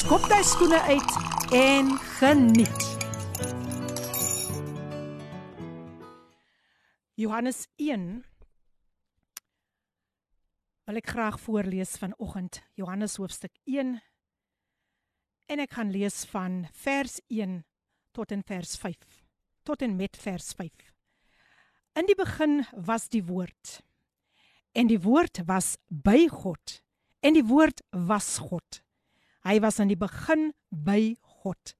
skop jy skoene uit en geniet. Johannes 1 wil ek graag voorlees vanoggend. Johannes hoofstuk 1 en ek gaan lees van vers 1 tot in vers 5 tot en met vers 5. In die begin was die woord en die woord was by God en die woord was God. Hy was in die begin by God.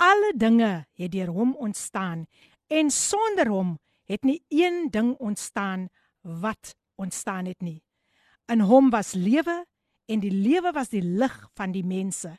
Alle dinge het deur hom ontstaan en sonder hom het nie een ding ontstaan wat ontstaan het nie. In hom was lewe en die lewe was die lig van die mense.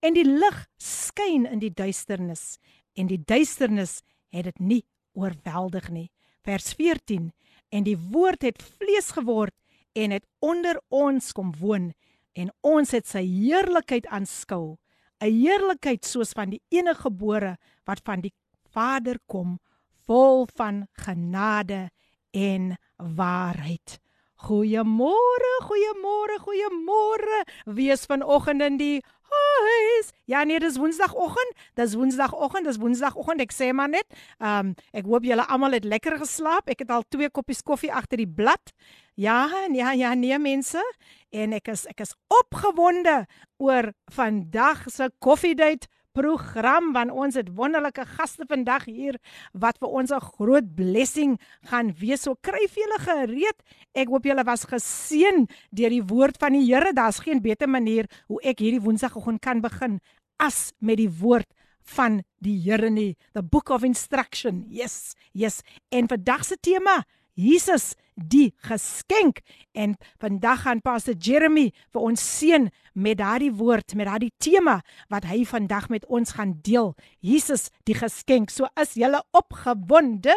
En die lig skyn in die duisternis en die duisternis het dit nie oorweldig nie. Vers 14 en die woord het vlees geword en het onder ons kom woon en ons het sy heerlikheid aanskou 'n heerlikheid soos van die enige gebore wat van die Vader kom vol van genade en waarheid. Goeiemôre goeiemôre goeiemôre. Wees vanoggend in die huis. Ja nee, dis Woensdagoggend. Dis Woensdagoggend, dis Woensdagoggend. Ek sê maar net, ehm um, ek hoop julle almal het lekker geslaap. Ek het al twee koppies koffie agter die blad. Ja, ja, ja, nee mense. En ek is ek is opgewonde oor vandag se koffiedייט program want ons het wonderlike gaste vandag hier wat vir ons 'n groot blessing gaan wees. So kryf julle gereed. Ek hoop julle was geseën deur die woord van die Here. Daar's geen beter manier hoe ek hierdie Woensdagoggend kan begin as met die woord van die Here nie. The book of instruction. Yes, yes. En vandag se tema Jesus die geskenk. En vandag gaan Pastor Jeremy vir ons seën met daardie woord met daardie tema wat hy vandag met ons gaan deel. Jesus die geskenk. So is julle opgewonde?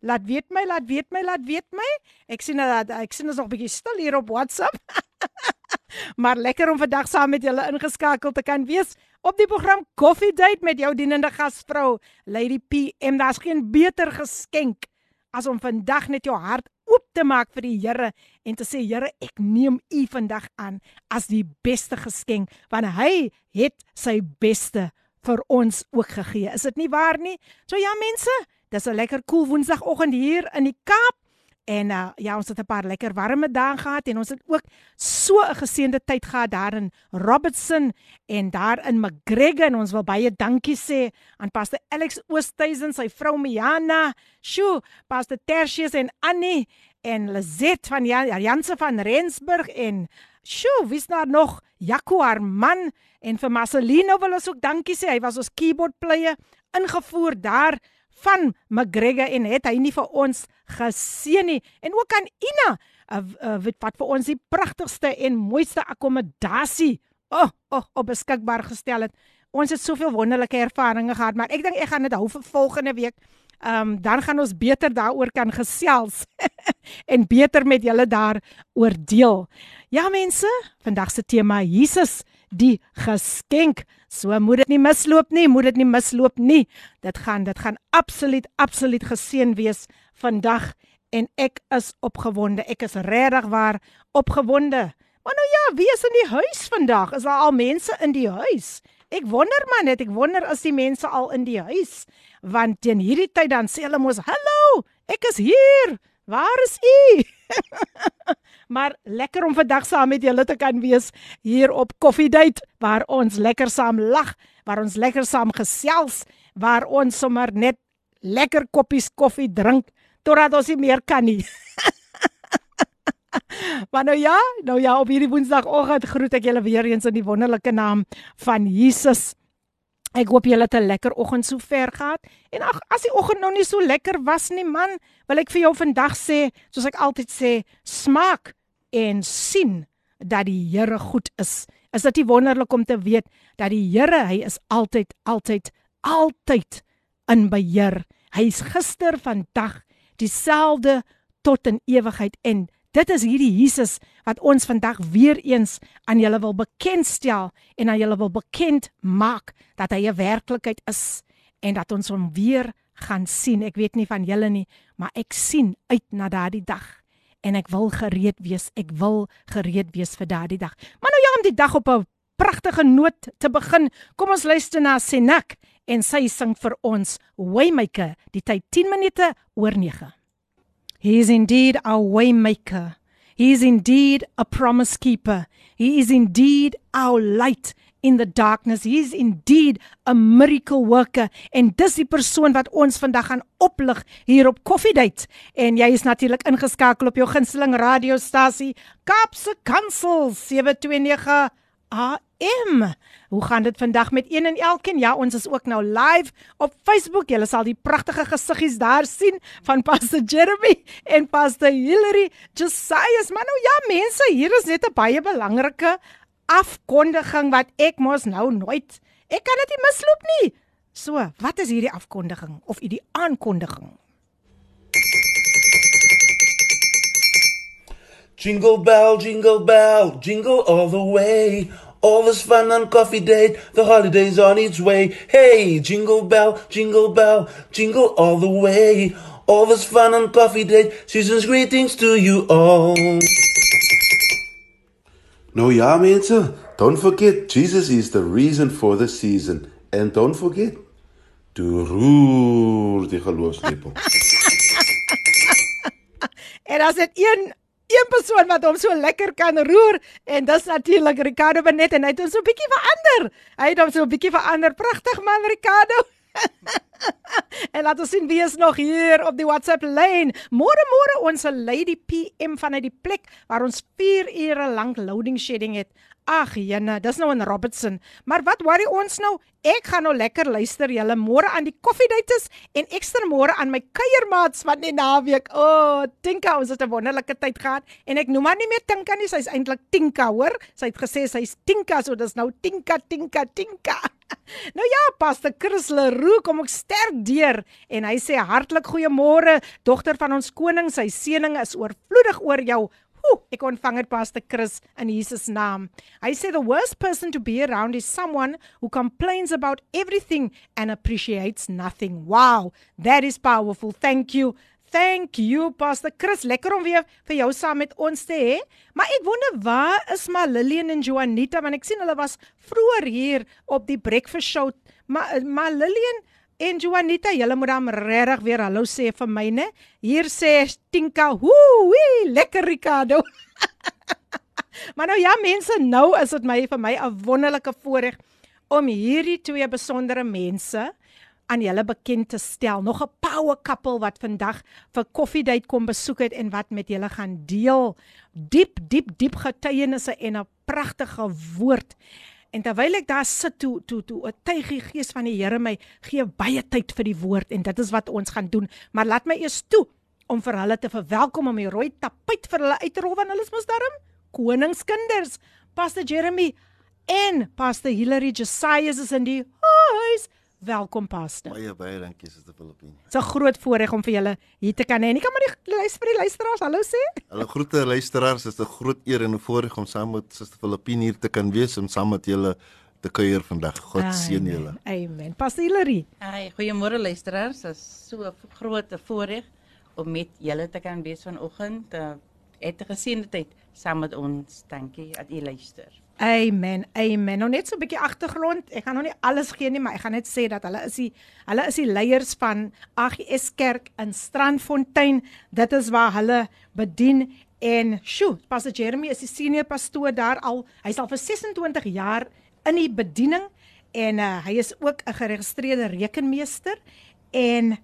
Laat weet my laat weet my laat weet my. Ek sien dat ek sien is nog 'n bietjie stil hier op WhatsApp. Maar lekker om vandag saam met julle ingeskakel te kan wees op die program Coffee Date met jou dienende gasvrou Lady PM daar's geen beter geskenk as om vandag net jou hart oop te maak vir die Here en te sê Here, ek neem U vandag aan as die beste geskenk want hy het sy beste vir ons ook gegee. Is dit nie waar nie? So ja mense, dis 'n lekker koel cool woensdagoggend hier in die Kaap. En uh, ja, ons het 'n paar lekker warme dae gehad en ons het ook so 'n geseënde tyd gehad daar in Robertson en daar in McGregor en ons wil baie dankie sê aan Pastor Alex Oosthuizen, sy vrou Miana, Sjoe, Pastor Tertius en Annie en Lizet van Jan, Janse van Rensburg en Sjoe, wie's daar nog? Jaguar man en vir Marcelino wil ons ook dankie sê. Hy was ons keyboard player ingevoer daar van McGregor en het hy nie vir ons geseën nie en ook aan Ina uh, uh, wat vir ons die pragtigste en mooiste akkommodasie oh, oh, op beskikbaar gestel het. Ons het soveel wonderlike ervarings gehad, maar ek dink ek gaan dit hou vir volgende week. Ehm um, dan gaan ons beter daaroor kan gesels en beter met julle daar oordeel. Ja mense, vandag se tema Jesus die geskenk. So moet dit nie misloop nie, moet dit nie misloop nie. Dit gaan dit gaan absoluut absoluut geseën wees vandag en ek is opgewonde. Ek is regtig waar opgewonde. Maar nou ja, wie is in die huis vandag? Is daar al mense in die huis? Ek wonder maar net, ek wonder as die mense al in die huis want teen hierdie tyd dan sê hulle mos hallo, ek is hier. Waar is u? maar lekker om vandag saam met julle te kan wees hier op Coffee Date waar ons lekker saam lag, waar ons lekker saam gesels, waar ons sommer net lekker koppies koffie drink totdat ons nie meer kan nie. maar nou ja, nou ja, op hierdie Woensdagoggend groet ek julle weer eens in die wonderlike naam van Jesus. Ek hoop julle het 'n lekker oggend so ver gehad. En ag, as die oggend nou nie so lekker was nie, man, wil ek vir jou vandag sê, soos ek altyd sê, smaak en sien dat die Here goed is Is dit nie wonderlik om te weet dat die Here, hy is altyd altyd altyd in beheer. Hy's gister, vandag dieselfde tot in ewigheid en dit is hierdie Jesus wat ons vandag weer eens aan julle wil bekendstel en aan julle wil bekend maak dat hy 'n werklikheid is en dat ons hom weer gaan sien. Ek weet nie van julle nie, maar ek sien uit na daardie dag en ek wil gereed wees. Ek wil gereed wees vir daardie dag. Maar nou ja, om die dag op 'n pragtige noot te begin, kom ons luister na Senak en sy sing vir ons Waymaker, die tyd 10 minute oor 9. He is indeed our waymaker. He is indeed a promise keeper. He is indeed our light in the darkness. He is indeed a miracle worker. En dis die persoon wat ons vandag gaan oplig hier op Coffee Date. En jy is natuurlik ingeskakel op jou gunsteling radiostasie Kaapse Kansel 729 AM. Hoe gaan dit vandag met een en elkeen? Ja, ons is ook nou live op Facebook. Julle sal die pragtige gesiggies daar sien van Pastor Jeremy en Pastor Hillary. Josiah, maar nou ja, mense, hier is net 'n baie belangrike afkondiging wat ek mos nou nooit ek kan dit nie misloop nie. So, wat is hierdie afkondiging of hierdie aankondiging? Jingle bell, jingle bell, jingle all the way. All this fun on coffee date, the holidays on its way. Hey, jingle bell, jingle bell, jingle all the way. All this fun on coffee date, season's greetings to you all. Nou ja, mense, don't forget Jesus is the reason for the season and don't forget to roer die geloofslepel. En as dit een een persoon wat hom so lekker kan roer en dis natuurlik Ricardo Benet en hy het hom so 'n bietjie verander. Hy het hom so 'n bietjie verander. Pragtig man Ricardo. en laat ons sien wie is nog hier op die WhatsApp lyn. Môre môre ons Lady PM vanuit die plek waar ons 4 ure lank loading shedding het. Ag jene, dis nou in Robertson. Maar wat worry ons nou? Ek gaan nou lekker luister julle môre aan die koffiedates en ekstra môre aan my kuiermaats van die naweek. O, oh, Tinka, ons het 'n wonderlike tyd gehad en ek noem haar nie meer Tinka nie, sy's eintlik Tinka, hoor? Sy het gesê sy's Tinka, so dis nou Tinka, Tinka, Tinka. Nou ja, Pastor Chris Leroux kom ek sterk deur en hy sê hartlik goeiemôre, dogter van ons koning, sy seëning is oorvloedig oor jou. Ooh, ek ontvang dit Pastor Chris in Jesus naam. I say the worst person to be around is someone who complains about everything and appreciates nothing. Wow, that is powerful. Thank you. Thank you Pastor Chris. Lekker om weer vir jou saam met ons te hê. Maar ek wonder waar is maar Lillian en Juanita want ek sien hulle was vroeër hier op die breakfast show. Maar maar Lillian En Juanita, julle moet dan regtig weer hallo sê vir my, né? Hier sê Tinka, "Hoo, lekker Ricardo." maar nou ja, mense, nou is dit my vir my 'n wonderlike voorreg om hierdie twee besondere mense aan julle bekend te stel. Nog 'n power couple wat vandag vir Coffee Date kom besoek het en wat met julle gaan deel. Diep, diep, diep getuienisse en 'n pragtige woord. En terwyl ek daar sit toe toe toe 'n tuigie gees van die Here my gee baie tyd vir die woord en dit is wat ons gaan doen. Maar laat my eers toe om vir hulle te verwelkom om die rooi tapuit vir hulle uit te rol want hulle is mos daarom koningskinders. Pastor Jeremy en Pastor Hilary Josiah is in die huis. Welkom pastor. Baie baie dankie Suster Filippine. Dit's 'n groot voorreg om vir julle hier te kan hê. Ek kan maar die luister vir die luisteraars hallo sê. Hallo groete luisteraars, dit is 'n groot eer en 'n voorreg om saam met Suster Filippine hier te kan wees en saam met julle te kuier vandag. God seën julle. Amen. Pastor Hilary. Hi, goeiemôre luisteraars. Dit is so 'n groot voorreg om met julle te kan wees vanoggend. Uh, het gesien dit saam met ons. Dankie dat u luister. Amen. Amen. Nou net so 'n bietjie agtergrond. Ek gaan nog nie alles gee nie, maar ek gaan net sê dat hulle is die hulle is die leiers van AGS Kerk in Strandfontein. Dit is waar hulle bedien en sjoe, Pastor Jeremy is die senior pastoor daar al. Hy's al vir 26 jaar in die bediening en uh, hy is ook 'n geregistreerde rekenmeester en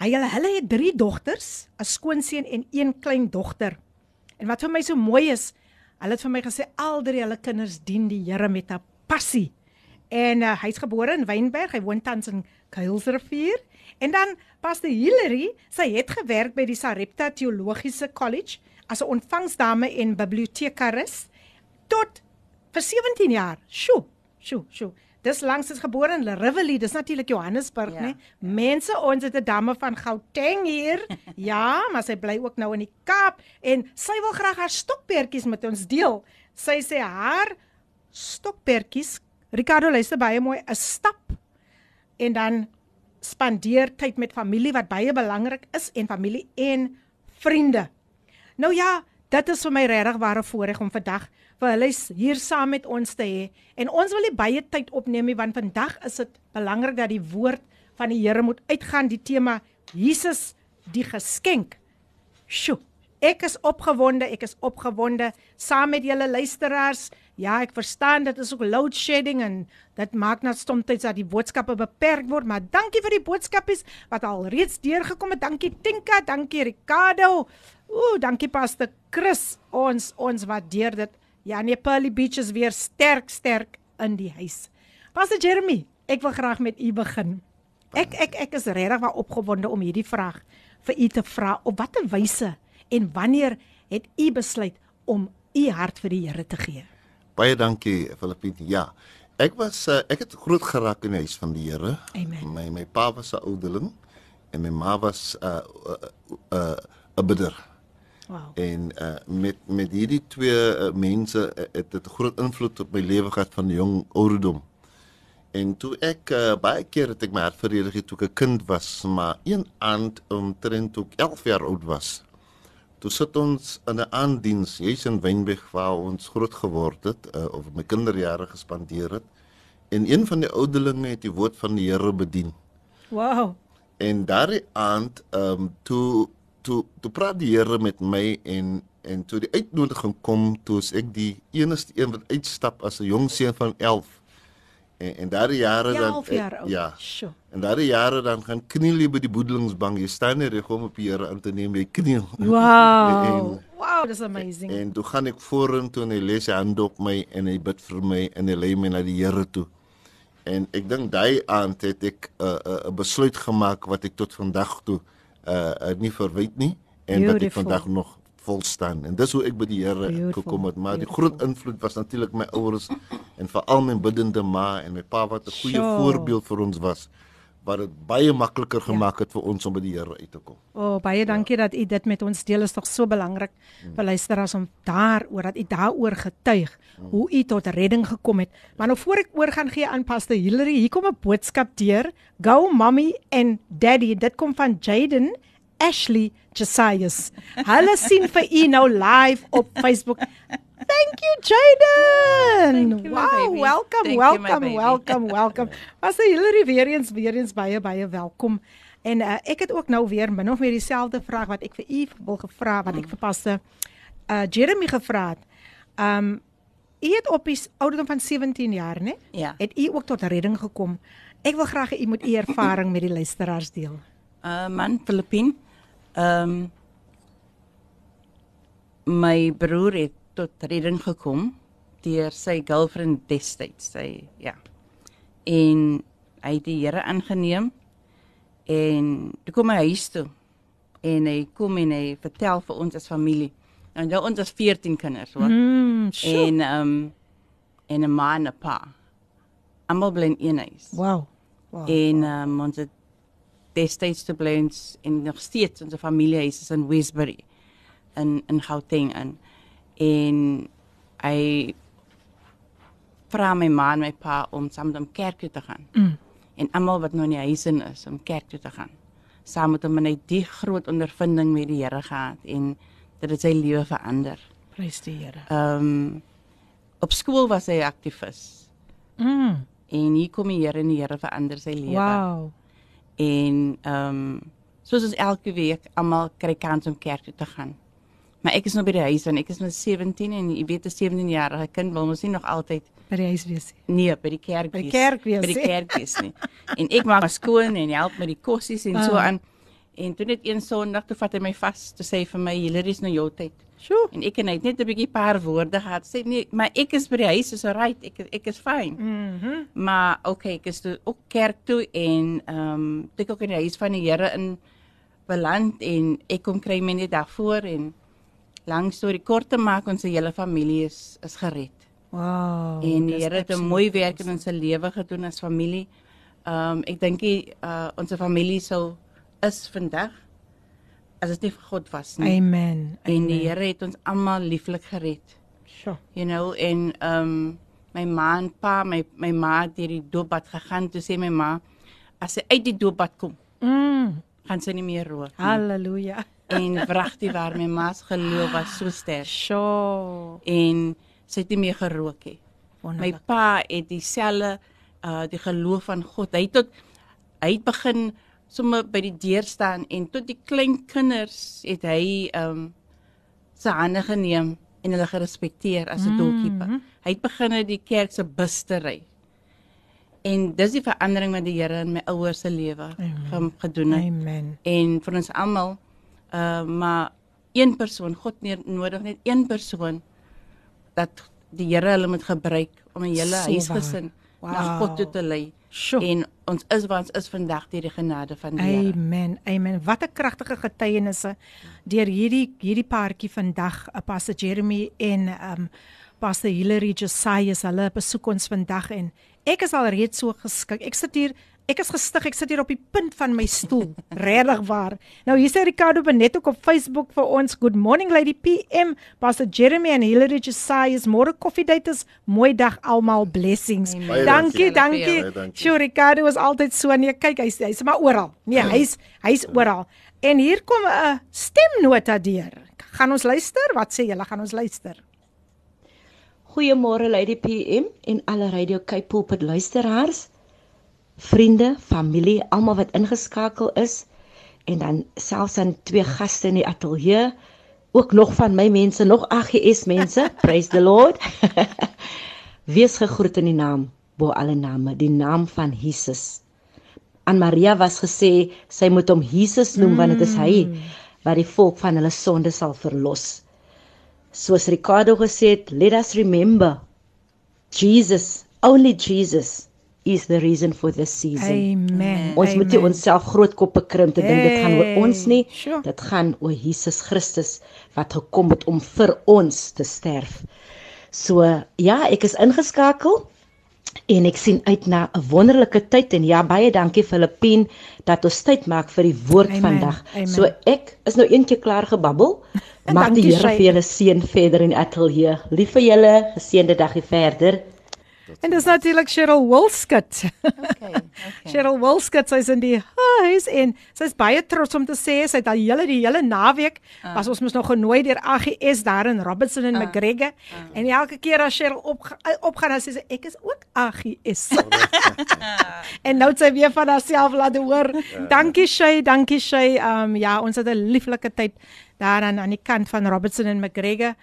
hy hulle hulle het drie dogters, 'n skoonseun en een klein dogter. En wat vir my so mooi is, Hulle het vir my gesê al drie hulle kinders dien die Here met 'n passie. En uh, hy's gebore in Wynberg, hy woon tans in Kuilsrivier. En dan Pastor Hillary, sy het gewerk by die Sarepta Teologiese College as 'n ontvangsdame en bibliotekaris tot vir 17 jaar. Sjoe, sjoe, sjoe. Dis langs is gebore in Rivoli, dis natuurlik Johannesburg, Ja. né? Mense, ons het 'n dame van Gauteng hier. ja, maar sy bly ook nou in die Kaap en sy wil graag haar stokperdjies met ons deel. Sy sê haar stokperdjies, Ricardo luister baie mooi, 'n stap en dan spandeer tyd met familie wat baie belangrik is en familie en vriende. Nou ja, dit is vir my regtig ware voorreg om vandag vir hulle hier saam met ons te hê. En ons wil nie baie tyd opneem nie want vandag is dit belangrik dat die woord van die Here moet uitgaan die tema Jesus die geskenk. Sjoe, ek is opgewonde, ek is opgewonde saam met julle luisteraars. Ja, ek verstaan dit is ook load shedding en dit maak net soms dat die boodskappe beperk word, maar dankie vir die boodskapies wat al reeds deurgekom het. Dankie Tinka, dankie Ricardo. Ooh, dankie Pastor Chris. Ons ons waardeer dit. Ja, nee, Pearly Beach is weer sterk sterk in die huis. Pastor Jeremy, ek wil graag met u begin. Ek ek ek is regtig wel opgewonde om hierdie vraag vir u te vra. Op watter wyse en wanneer het u besluit om u hart vir die Here te gee? Baie dankie Filippine. Ja. Ek was uh, ek het groot geraak in die huis van die Here. My my pa was 'n oudeling en my ma was 'n uh, 'n uh, uh, 'n bidder. Wow. En uh met met hierdie twee uh, mense uh, het dit groot invloed op my lewe gehad van jong ouderdom. En toe ek uh, baie keer het ek my hart veredig het toe ek 'n kind was, maar een aand omtrent toe ek 11 jaar oud was. Toe sit ons in 'n aanddiens, jy's in Wynberg waar ons groot geword het, uh, of my kinderjare gespandeer het. En een van die ouderlinge het die woord van die Here bedien. Wow. En daardie aand ehm um, toe toe toe praat die Here met my en en toe die uitnodiging kom, toe ek die enigste een wat uitstap as 'n jong seun van 11. En en daardie jare dan 11 jaar oud. ja. Sjoe. En daardie jare dan gaan kniel jy by die boedelingsbank. Jy staan nie reg om op die Here aan te neem, jy kniel. Wow. En- Wow, dis amazing. En toe gaan ek vorentoe en hy lê sy hande op my en hy bid vir my en hy lei my na die Here toe. En ek dink daai aand het ek 'n uh, 'n uh, 'n besluit gemaak wat ek tot vandag toe uh, uh nie verwyd nie en wat ek Beautiful. vandag nog vol staan. En dis hoe ek by die Here Beautiful, gekom het. Maar die beautiful. groot invloed was natuurlik my ouers en veral my biddende ma en my pa wat 'n goeie Sure. voorbeeld vir ons was wat dit baie makliker gemaak het vir ons om by die Here uit te kom. O, oh, baie dankie dat u dit met ons deel. Is tog so belangrik vir luisteraars om daaroor dat u daaroor getuig hoe u tot redding gekom het. Maar nou voor ek oor gaan gee aan Pastor Hillary, hier kom 'n boodskap deur. Go mommy and daddy. Dit kom van Jaden Ashley Josias. Hulle sien vir u nou live op Facebook. Thank you Jaden. You, wow, welcome, Thank you, welcome, baby. welcome, welcome. Pastor Hillary weer eens weer eens baie baie welkom. En uh, ek het ook nou weer min of meer dieselfde vraag wat ek vir u wil gevra wat ek vir Pastor uh Jeremy gevra het. Um u het op die ouderdom van 17 jaar, né? Ja. Het u ook tot redding gekom? Ek wil graag hê u moet u ervaring met die luisteraars deel. Uh man Filippin. Ehm um, my broer het tot redding gekom deur sy girlfriend destyds, sy ja. En hy het die Here aangeneem en toe kom hy huis toe. En hy kom en hy vertel vir ons as familie. En nou ons is 14 kinders, hoor. Mm, sure. En ehm um, en 'n ma en 'n pa. Almal bly in een huis. Wow. Wow. En um, ons het destyds te bly ons en nog steeds ons familiehuis is in Westbury in in Gauteng in. En hy vra my ma en my pa om saam met hom kerk toe te gaan. Mm. En almal wat nou in die huis in is om kerk toe te gaan. Saam met hom en hy die groot ondervinding met die Here gehad en dit het sy lewe verander. Prys die Here. Ehm um, op skool was hy aktivis Mm. en hier kom die Here en die Here verander sy lewe. Wow. En ehm um, soos ons elke week almal kry kans om kerk toe te gaan. Maar ek is nog by die huis en ek is nou 17 en jy weet 'n 17-jarige kind wil mos nie nog altyd By die huis wees. nee by die kerk By die wees- kerk wees, by die kerk wees nie. En ek maak maar skoon en help met die kossies en so Ah. aan. En toe net een Sondag toe vat hy my vas te sê vir my Hilary is nou jou tyd. Sjoe. En ek en hy het net 'n bietjie paar woorde gehad. Sê nee, maar ek is by die huis, is alright. Ek ek is fyn. Mhm. Maar okay, ek is toe ook kerk toe en ehm um, ek ook in die huis van die Here in beland en ek kom kry my net daarvoor en lank storie kort te maak ons hele familie is is gered. Wow. en die Here het 'n mooi werk in ons lewe gedoen as familie. Ehm um, ek dink die uh, ons familie sou is vandag as dit nie vir God was nie. Amen. En die Amen. Here het ons almal lieflik gered. Sure. You know en ehm um, my ma en pa, my my ma het deur die doopbad gegaan toe sê my ma as sy uit die doopbad kom, Mm. gaan sy nie meer rook nie. Halleluja. En wragtig waar my ma se geloof was so sterk Sure. en sy het nie meer gerook nie. My pa het dieselfde uh die geloof van God. Hy het tot hy het begin sommer by die deur staan en tot die klein kinders het hy um sy hande geneem en hulle gerespekteer as 'n doorkeeper. Hy het begin in die kerk se bus te ry. En dis die verandering wat die Here in my ouers se lewe ge- gedoen het Amen. en vir ons almal uh maar een persoon God neer nodig net een persoon dat die Here hulle moet gebruik om 'n hele So huisgesin waar. na God toe te lei Sure. en ons is waar ons is vandag deur die genade van die Here Amen. Amen. Wat 'n kragtige getuienisse deur hierdie hierdie paartjie vandag, uh, Pastor Jeremy en um Pastor Hilary Josiah, hulle besoek ons vandag en ek is al reeds so geskik. Ek sit hier Ek is gestig, ek sit hier op die punt van my stoel. Regtig waar. Nou hier sê Ricardo Benet ook op Facebook vir ons. Good morning Lady PM, Pastor Jeremy en Hilary Josiah. Môre koffiedaters. Mooi dag almal. Blessings. Amen. Dankie, dankie. Sure, Ricardo is altyd so nee, kyk hy's hy's maar oral. Nee, hy's hy's oral. En hier kom 'n stemnota deur. Gaan ons luister? Wat sê julle? Gaan ons luister? Goeiemôre Lady PM en alle Radio Cape Pulpit luisteraars, vriende, familie, almal wat ingeskakel is en dan selfs aan twee gaste in die ateljee, ook nog van my mense, nog AGS mense. Praise the Lord. Wees gegroet in die naam bo alle name, die naam van Jesus. Aan Maria was gesê sy moet hom Jesus noem want dit is hy wat die volk van hulle sonde sal verlos. Soos Ricardo gesê het, let us remember Jesus, only Jesus is the reason for this season. Amen. Ons moet nie Amen. onsself groot koppe krimp te dink dit gaan oor ons nie. Hey, sure. Dit gaan oor Jesus Christus wat gekom het om vir ons te sterf. So ja, ek is ingeskakel en ek sien uit na 'n wonderlike tyd en ja, baie dankie Filippien dat ons tyd maak vir die woord Amen, vandag. amen. So ek is nou eentjie klaar gebabbel. Mag die Here vir julle seën verder in die ateljee. Lief vir julle, geseënde dagie verder. En dis natuurlik Cheryl Wilskut. Okay, okay. Cheryl Wilskut, sy's in die huis en sy's baie trots om te sê sy het al hele die hele naweek Ah. was ons mos nog genooi deur AGS daar in Robertson en McGregor en elke keer as Cheryl op opgaan dan sê sy ek is ook AGS. en nou het sy weer van haarself laat hoor. Dankie Shay, dankie Shay. Um ja, ons het 'n lieflike tyd daar aan aan die kant van Robertson en McGregor.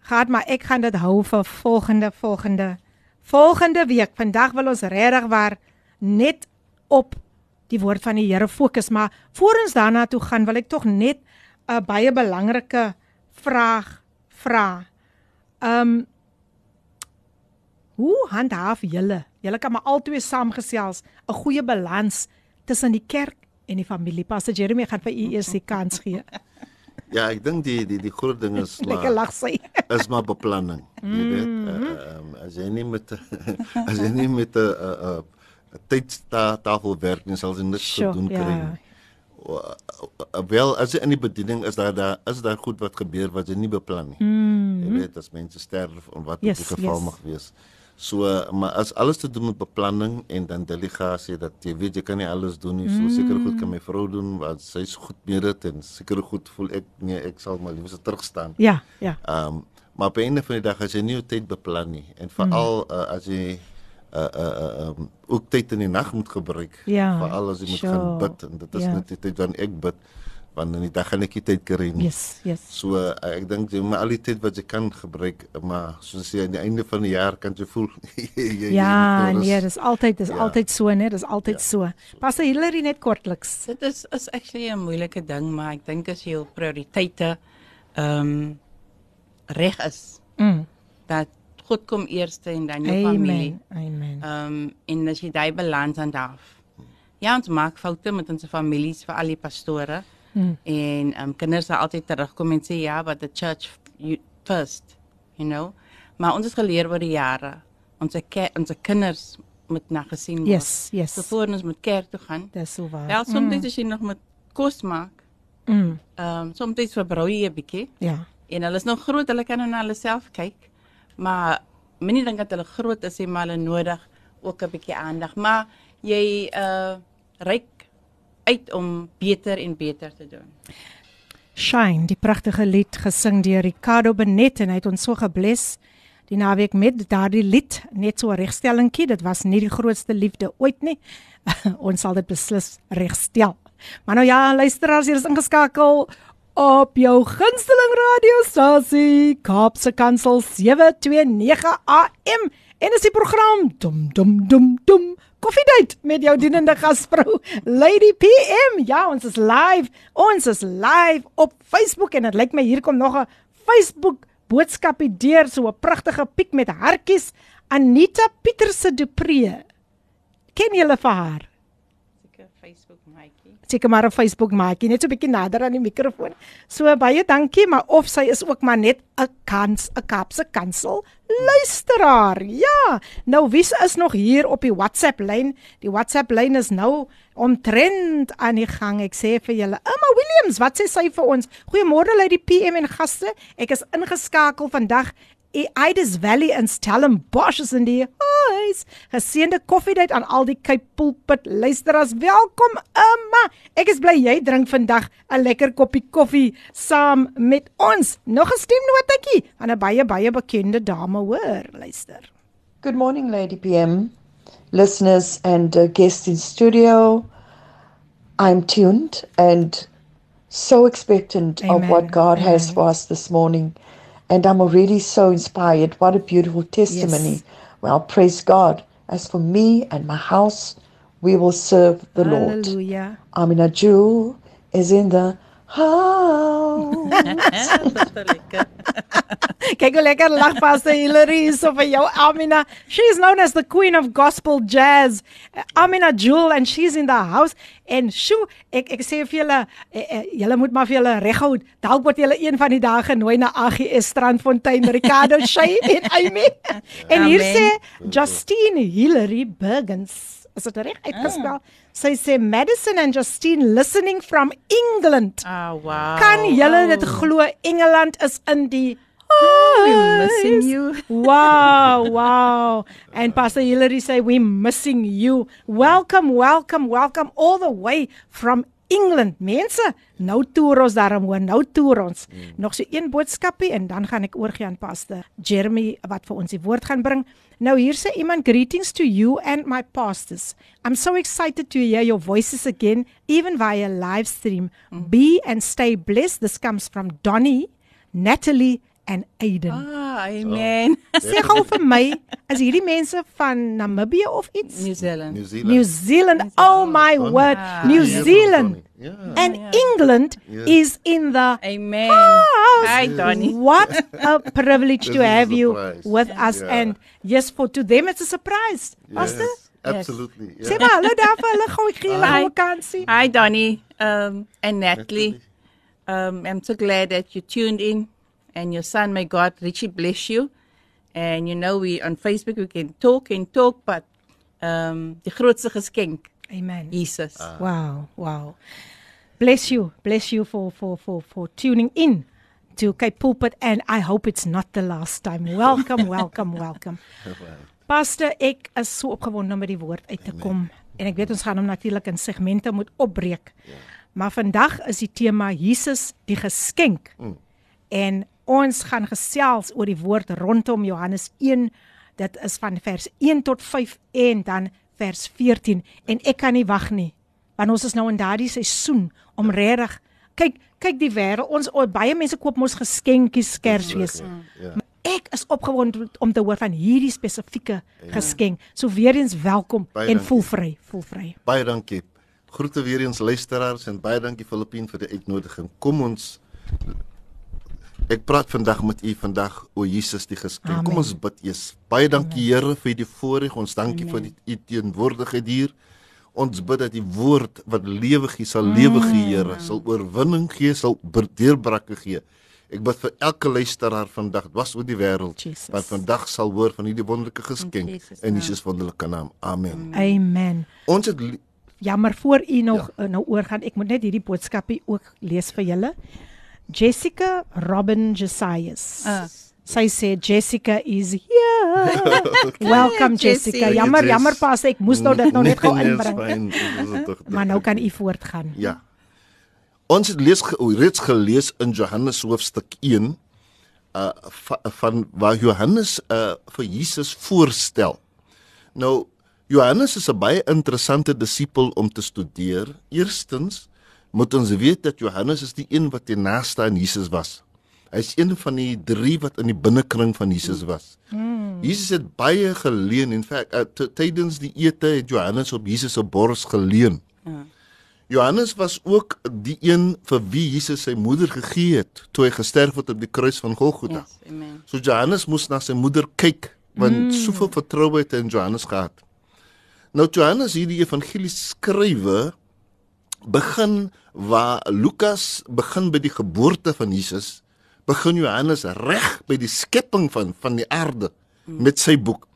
Gaan maar ek gaan dit hou vir volgende volgende volgende week. Vandag wil ons regtig waar net op die woord van die Here fokus, maar voor ons daarna toe gaan, wil ek tog net 'n baie belangrike vraag vra. Um Hoe handhaaf julle? Julle kan maar albei saamgesels 'n goeie balans tussen die kerk en die familie. Pastor Jeremy gaan vir u eers die kans gee. Ja, ek dink die die die groot ding is Lekker lag sy. is maar beplanning. Jy weet, uh, um, as jy nie met as jy nie met 'n 'n 'n tydstafel werk nie, sal jy niks Sure, gedoen kry ja. nie. O- o- Wel, as jy in die bediening is daar daar is daar goed wat gebeur wat jy nie beplan nie. Mm. Jy weet as mense sterf of wat Yes, die geval yes. mag wees. So, maar as alles te doen met beplanning en dan delegasie dat jy weet jy kan nie alles doen nie. So Mm. seker goed kan my vrou doen wat sy is goed meer dit en seker goed voel ek nee, ek sal maar liewer terug staan. Ja, ja. Ehm um, maar op 'n einde van die dag as jy nie jou tyd beplan nie en veral mm. uh, as jy uh uh um, ook tyd in die nag moet gebruik Ja, veral as jy moet sure. gaan bid en dit is Ja. net die tyd wanneer ek bid want in die dag gaan ek nie tyd kry nie. Yes, yes. So uh, ek dink jy moet al die tyd wat jy kan gebruik maar soos jy aan die einde van die jaar kan jy voel jy, jy, Ja, jy nee, dis altyd dis Ja. altyd so, nee, dis altyd Ja. so. Pastor Hilary net kortliks. Dit is is actually 'n moeilike ding, maar ek dink as jy jou prioriteite ehm um, reg is, Mm. dat God kom eerste en dan jou familie. Amen. Amen. Ehm um, en as jy daai balans aanhou. Ja, ons maak foute met ons families, vir al die pastore. Hmm. En um, kinders sal altyd terugkom en sê ja, but the church you, first, you know. Maar ons het geleer oor die jare. Ons ons kinders moet na gesien word. Yes, yes. So voor ons moet kerk toe gaan. Dis so waar. Ja, soms mm. as jy nog met kos maak. Mm. Ehm um, soms verbrou jy 'n bietjie. Ja. En hulle is nog groot, hulle kan nou na hulle self kyk. Maar moenie dink dat hulle groot is en maar hulle nodig ook 'n bietjie aandag. Maar jy uh ryk uit om beter en beter te doen. Shine, die pragtige lied gesing deur Ricardo Benet en hy het ons so gebless die naweek met daardie lied, net so regstellingkie, dit was nie die grootste liefde ooit nie. ons sal dit beslis regstel. Maar nou ja, luisteraars, hier is ingeskakel op jou gunsteling radiostasie Kaapse Kansel 729 AM en is die program dum dum dum dum Koffiedייט met jou dienende gasvrou Lady PM. Ja, ons is live. Ons is live op Facebook en dit lyk my hier kom nog 'n Facebook boodskapie deur so 'n pragtige piek met hartjies Anita Pieterse Dupree. Ken julle vir haar? Seker maar 'n Facebook maatjie, net so 'n bietjie nader aan die mikrofoon. So baie dankie, maar of sy is ook maar net 'n kans 'n Kaapse kansel luisteraar. Ja, nou wie is nog hier op die WhatsApp lyn? Die WhatsApp lyn is nou omtrent aan die gang. Ek sê vir julle, Emma Williams, wat sê sy vir ons? Goeiemôre uit die PM en gaste. Ek is ingeskakel vandag Ides Valley in Stellenbosch is in die huis. Geseënde koffiedייט aan al die Cape Pulpit luisteraars. Welkom, Emma. Ek is bly jy drink vandag 'n lekker koppie koffie saam met ons. Nog 'n stemnotetjie van 'n baie baie bekende dame, hoor. Luister. Good morning, Lady PM, listeners and uh, guests in studio. I'm tuned and so expectant Amen. of what God Amen. has for us this morning. And I'm already so inspired. What a beautiful testimony. Yes. Well, praise God. As for me and my house, we will serve the Lord. Hallelujah. Amina Jewel is in the lekker. Kyk hoe lekker lag Pastor Hilary so vir jou Amina. She's known as the queen of gospel jazz. Amina Jewel and she's in the house en sjo ek ek sê vir julle eh, eh, julle moet maar vir julle reghou. Dalk word julle een van die dae genooi na AGS Strandfontein Ricardo Shay en Amy. En hier sê Justine Hilary Burgens. Is dit reg uitgespel? Sy sê Madison and Justine listening from England. Ah, wow. Kan julle dit glo Engeland is in die We're missing you. Wow, wow. And Pastor Hilary say we missing you. Welcome, welcome, welcome all the way from England. Mense, nou toer ons daarom hoor, nou toer ons. Nog so een boodskapie en dan gaan ek oorgie aan Pastor Jeremy wat vir ons die woord gaan bring. Nou hier sê iemand greetings to you and my pastors. I'm so excited to hear your voices again even via live stream. Be and stay blessed. This comes from Donnie, Natalie and Aiden. Ah, amen. Sê gou vir my, is hierdie mense van Namibië of iets? New Zealand. New Zealand. New Zealand. Oh my Donnie. word. Ah. New Hier Zealand. Donnie. Ja. And England Yeah. is in the Amen. house. Hi, Donnie. What a privilege to have you surprise. with us Yeah. and yes for to them it's a surprise. Pastor? Yes, absolutely. Sê Yeah. maar hallo daar vir hulle gou ek gee hulle Hi. gou 'n. Hi, Donnie. Um, and Natalie. Um, I'm so glad that you tuned in and your son, may God richly bless you. And you know, we on Facebook, we can talk and talk, but um, die grootste geskenk, Amen. Jesus. Wow, wow. Bless you. Bless you for for for for tuning in to Cape Pulpit and I hope it's not the last time. Welcome, welcome, welcome. Pastor, ek is so opgewonde om met die woord uit te kom en ek weet ons gaan hom natuurlik in segmente moet opbreek. Maar vandag is die tema Jesus die geskenk. En ons gaan gesels oor die woord rondom Johannes 1. Dit is van vers 1 tot 5 en dan vers 14 en ek kan nie wag nie. Want ons is nou in daardie seisoen om regtig kyk kyk die wêreld ons o, baie mense koop mos geskenkies Kersfees. Ja. Ek is opgewonde om te hoor van hierdie spesifieke geskenk. So weer eens welkom Baie en dankie. voel vry, voel vry. Baie dankie. Groete weer eens luisteraars en baie dankie Filippien vir die uitnodiging. Kom ons Ek praat vandag met u vandag o Jesus die geskenk. Amen. Kom ons bid eers. Baie dankie Here vir die voorreg. Ons dankie Amen. vir die u teenwoordigheid hier. Ons bid dat die woord wat lewe gee sal lewe gee Here, sal oorwinning gee, sal deurbrakke gee. Ek bid vir elke luisteraar vandag, was oor die wêreld, wat vandag sal hoor van hierdie wonderlike geskenk Jesus in. Jesus wonderlike naam. Amen. Amen. Ons het li- Jammer voor u nog ja. nou oorgaan, ek moet net hierdie boodskapie ook lees vir julle. Jessica Robin Jesias. Ah. Sy sê Jessica is here. Welcome Jessie. Jessica. Jammer, jammer pas ek moes nou dit nou net gou Nee, nee, inbring. Maar nou kan u voortgaan. Ja. Ons het lees reeds gelees in Johannes hoofstuk 1 uh va, van waar Johannes uh vir Jesus voorstel. Nou Johannes is 'n baie interessante disipel om te studeer. Eerstens moet ons weet dat Johannes is die een wat die naaste aan Jesus was. Hy's een van die 3 wat in die binnekring van Jesus was. Mm. Jesus het baie geleen. Uh, t- tydens die ete het Johannes op Jesus se bors geleen. Johannes was ook die een vir wie Jesus sy moeder gegee het toe hy gesterf het op die kruis van Golgotha. Yes, amen. So Johannes moes na sy moeder kyk want mm. soveel vertroue het hy in Johannes gehad. Nou Johannes hierdie evangelie skrywe begin waar Lukas begin by die geboorte van Jesus, begin Johannes reg by die skepping van van die aarde met sy boek.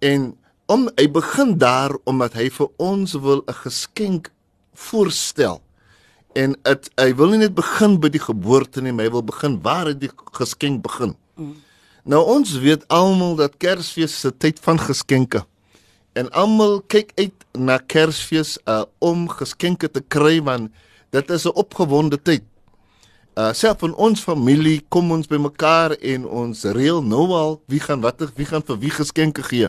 En om hy begin daar omdat hy vir ons wil 'n geskenk voorstel. En dit hy wil nie net begin by die geboorte nie, maar hy wil begin waar het die geskenk begin. Mm. Nou ons weet almal dat Kersfees 'n tyd van geskenke. En almal kyk uit na Kersfees uh, om geskenke te kry want dit is 'n opgewonde tyd. Uh self in ons familie kom ons bymekaar en ons reël nou al wie gaan watter wie gaan vir wie geskenke gee.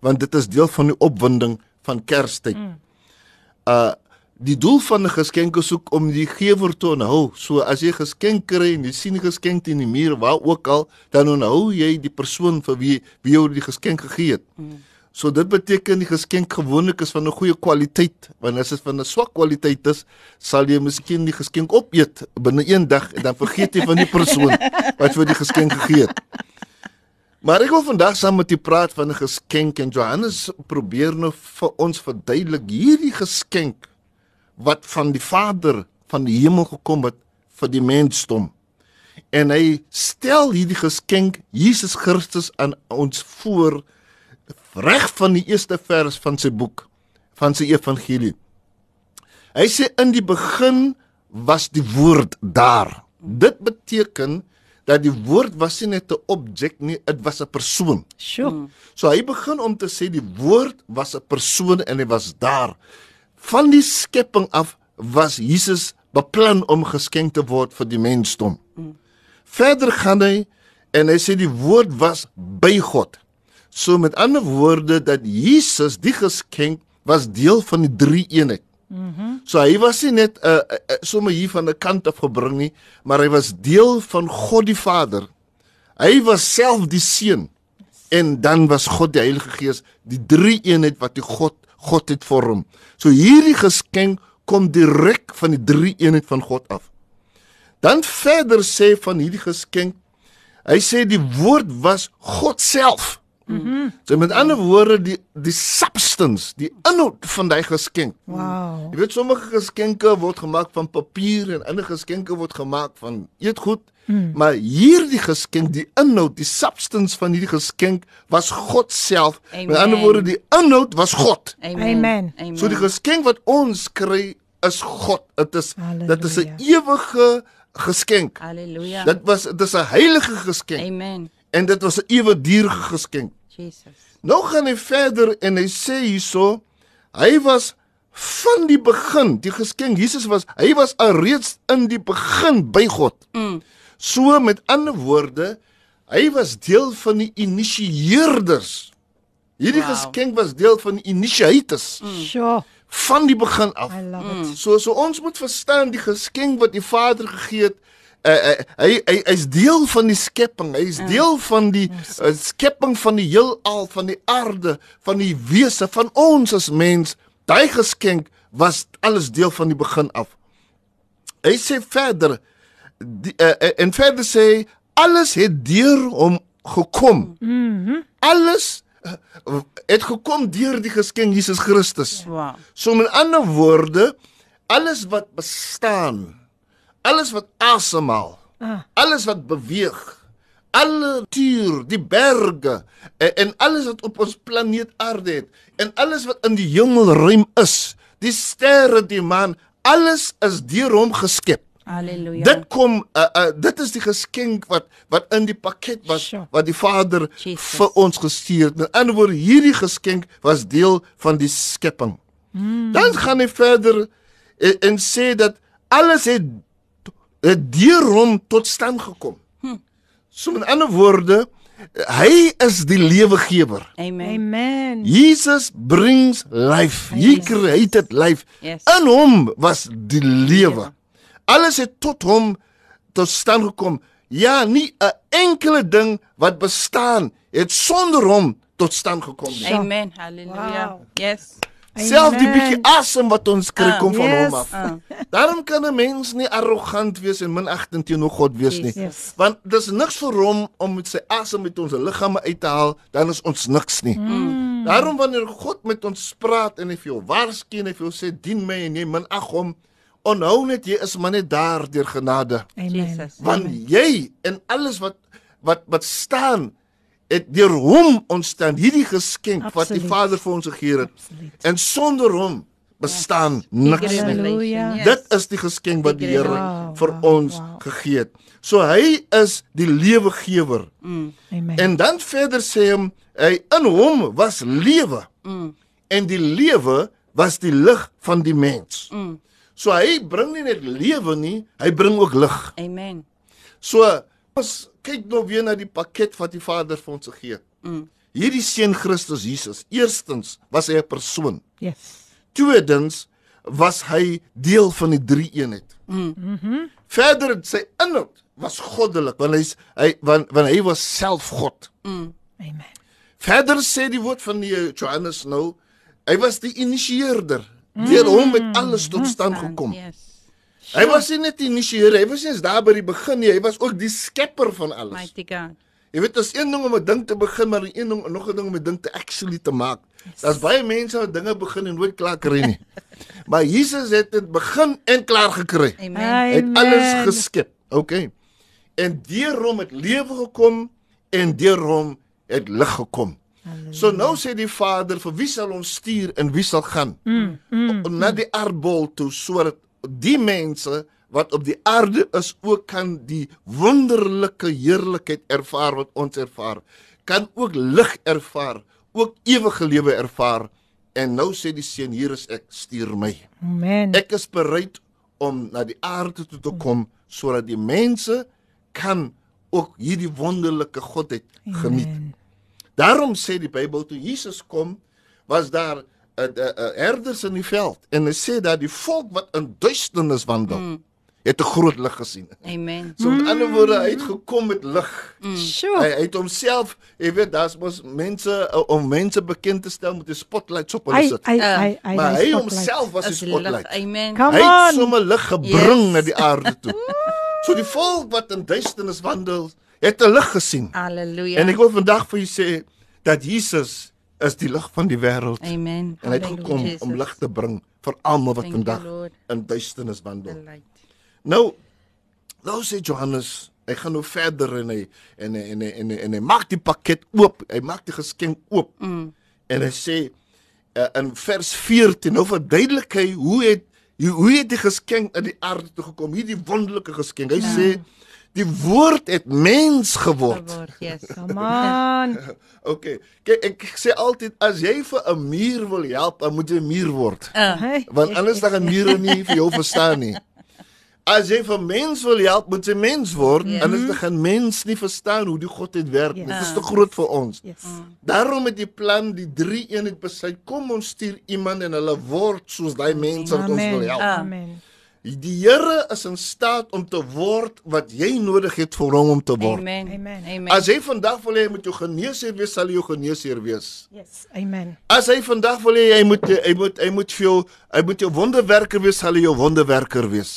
Want dit is deel van die opwinding van Kerstyd. Mm. Uh die doel van 'n geskenk is ook om die gewer te onthou. So as jy geskenk kry en jy sien 'n geskenk in die muur waar ook al, dan onthou jy die persoon vir wie wie jou die geskenk gegee het. Mm. So dit beteken die geskenk gewoonlik is van 'n goeie kwaliteit. Want as dit van 'n swak kwaliteit is, sal jy miskien die geskenk opeet binne een dag en dan vergeet jy van die persoon wat vir die geskenk gegee het. Maar ek wil vandag saam met u praat van 'n geskenk en Johannes probeer nou vir ons verduidelik hierdie geskenk wat van die Vader van die hemel gekom het vir die mensdom. En hy stel hierdie geskenk Jesus Christus aan ons voor reg van die eerste vers van sy boek van sy evangelie. Hy sê in die begin was die woord daar. Dit beteken dat die woord was nie net 'n objek nie, dit was 'n persoon. Sjoe. Mm. So hy begin om te sê die woord was 'n persoon en hy was daar. Van die skepping af was Jesus beplan om geskenk te word vir die mensdom. Mm. Verder gaan hy en hy sê die woord was by God. So met ander woorde dat Jesus die geskenk was deel van die drie eenheid. Mm-hmm. So hy was nie net 'n uh, uh, sommer hier van 'n kant af gebring nie, maar hy was deel van God die Vader. Hy was self die seun en dan was God die Heilige Gees, die drie eenheid wat die God God het vorm. So hierdie geskenk kom direk van die drie eenheid van God af. Dan verder sê van hierdie geskenk, hy sê die woord was God self. Mm so met ander woorde die die substance, die inhoud van daai geskenk. Wow. Jy weet sommige geskenke word gemaak van papier en ander geskenke word gemaak van eetgoed. Hmm. Maar hierdie geskenk, die inhoud, die substance van hierdie geskenk was God self. Met Amen. ander woorde, die inhoud was God. Amen. Amen. Amen. So die geskenk wat ons kry is God. Dit is dit is 'n Halleluja. ewige geskenk. Halleluja. Dit was dit is 'n heilige geskenk Amen. En dit was 'n ewigdurige geskenk. Jesus. Nou gaan hy verder en hy sê hierso hy was van die begin, die geskenk Jesus was, hy was alreeds in die begin by God. Mm. So met ander woorde, hy was deel van die initieerders. Hierdie Wow. geskenk was deel van die initiators mm. Sjoe. van die begin af. It. So so ons moet verstaan die geskenk wat die Vader gegee het Uh, hy hy hy's deel van die skepping. Hy's deel van die uh, skepping van die heelal, van die aarde, van die wese van ons as mens. Daai geskenk was alles deel van die begin af. Hy sê verder die, uh, en verder sê alles het deur hom gekom. Mm alles uh, het gekom deur die geskenk Jesus Christus. Wow. So met ander woorde, alles wat bestaan, alles wat asemhaal, Ah. Alles wat beweeg. Alle tuur, die berge en, en alles wat op ons planeet Aarde het en alles wat in die hemelruim is, die sterre, die maan, alles is deur hom geskep. Halleluja. Dit kom uh, uh, dit is die geskenk wat wat in die pakket was Sure. wat die Vader Jesus. vir ons gestuur het. Met ander woorde, hierdie geskenk was deel van die skepping. Mm. Dan gaan hy verder en, en sê dat alles het, het deur hom tot stand gekom. Hm. So met ander woorde, hy is die lewegewer. Amen. Amen. Jesus brings life. He Yes. created life. Yes. In hom was die lewe. Alles het tot hom tot stand gekom. Ja, nie 'n enkele ding wat bestaan het sonder hom tot stand gekom nie. Amen. Halleluja. Wow. Yes. Self die bietjie asem wat ons kry Ah, kom van yes. hom af. Ah. Daarom kan 'n mens nie arrogant wees en minagtend teenoor God wees nie. Yes. Want dis niks vir hom om met sy asem met ons liggame uit te haal, dan is ons niks nie. Mm. Daarom wanneer God met ons praat en hy vir jou waarsku en hy vir jou sê dien my en jy minag hom, onthou net jy is maar net daar deur genade. Amen. Jesus. Want jy en alles wat wat wat staan het deur hom ontstaan hierdie geskenk wat die. Vader vir ons gegee het. Absoluut. En sonder hom bestaan niks nie. Yes. Dit is die geskenk wat die Here Wow, vir ons wow. gegee het. So hy is die lewegewer. Amen. En dan verder sê hom hy in hom was lewe. Mm. En die lewe was die lig van die mens. Mm. So hy bring nie net lewe nie, hy bring ook lig. Amen. So ons kyk nou weer na die pakket wat die Vader vir ons gegee het. Mm. Hierdie seun Christus Jesus, eerstens was hy 'n persoon. Yes. Tweedens was hy deel van die drie eenheid. Mm. Mhm. Verder het sy inhoud was goddelik want hy's hy want, want hy was self God. Mm. Amen. Verder sê die woord van die eh, Johannes nou, hy was die initieerder. Deur hom het alles tot stand gekom. Yes. Hy was nie net die initieerder, hy was nie eens daar by die begin nie, hy was ook die skepper van alles. Mighty God. Jy weet, dit is een ding om 'n ding te begin, maar een ding nog 'n ding om 'n ding te actually te maak. Daar's baie mense wat dinge begin en nooit klaar kry nie. maar Jesus het dit begin en klaar gekry. Amen. Hy het Amen. alles geskep. Okay. En deur hom het lewe gekom en deur hom het lig gekom. So nou sê die Vader, vir wie sal ons stuur en wie sal gaan? Mm, mm, na die aardbol toe sodat die mense wat op die aarde is ook kan die wonderlike heerlikheid ervaar wat ons ervaar. Kan ook lig ervaar, ook ewige lewe ervaar. En nou sê die seun, hier is ek, stuur my. Amen. Ek is bereid om na die aarde toe te kom sodat die mense kan ook hierdie wonderlike godheid geniet. Amen. Daarom sê die Bybel toe Jesus kom, was daar uh, uh, uh, herders in die veld en hy sê dat die volk wat in duisternis wandel, mm. het 'n groot lig gesien. Amen. So met ander woorde, hy het gekom met lig. Mm. Sure. Hy, hy het homself, jy weet, daar's mos mense uh, om mense bekend te stel met die spotlights op hulle sit. hy Ah. hy hy Maar hy spotlight. homself was die Is lig. spotlight. Amen. Come Hy het sommer lig gebring Yes. na die aarde toe. so die volk wat in duisternis wandel, het 'n lig gesien. Halleluja. En ek wil vandag vir julle sê dat Jesus is die lig van die wêreld Amen. en hy het gekom Jesus. om lig te bring vir almal wat Thank vandag in duisternis wandel. Nou nou sê Johannes, hy gaan nou verder en hy en en hy, en hy, en hy maak die pakket oop. Hy maak die geskenk oop. Mm. En hy sê uh, in vers 14 nou verduidelik hy hoe het hoe het die geskenk in die aarde toe gekom? Hierdie wonderlike geskenk. Hy sê die woord het mens geword. Geword, Yes. Come on. Okay. Kyk ek sê altyd as jy vir 'n muur wil help, dan moet jy 'n muur word. Uh, Hey. Want anders dan gaan mure nie vir jou verstaan nie. As jy vir mens wil help, moet jy mens word. Ja. Anders dan gaan mens nie verstaan hoe die godheid werk nie. Ja. Dit is te groot vir ons. Yes. Daarom het die plan die drie eenheid besluit, kom ons stuur iemand en hulle word soos daai mense wat ons wil Amen. help. Amen. Die Here is in staat om te word wat jy nodig het vir hom om te word. Amen. Amen. Amen. As hy vandag wil hê hy moet jou geneesheer wees, sal hy jou geneesheer wees. Yes. Amen. As hy vandag wil hê hy moet hy moet hy moet vir jou hy moet jou wonderwerker wees, sal hy jou wonderwerker wees.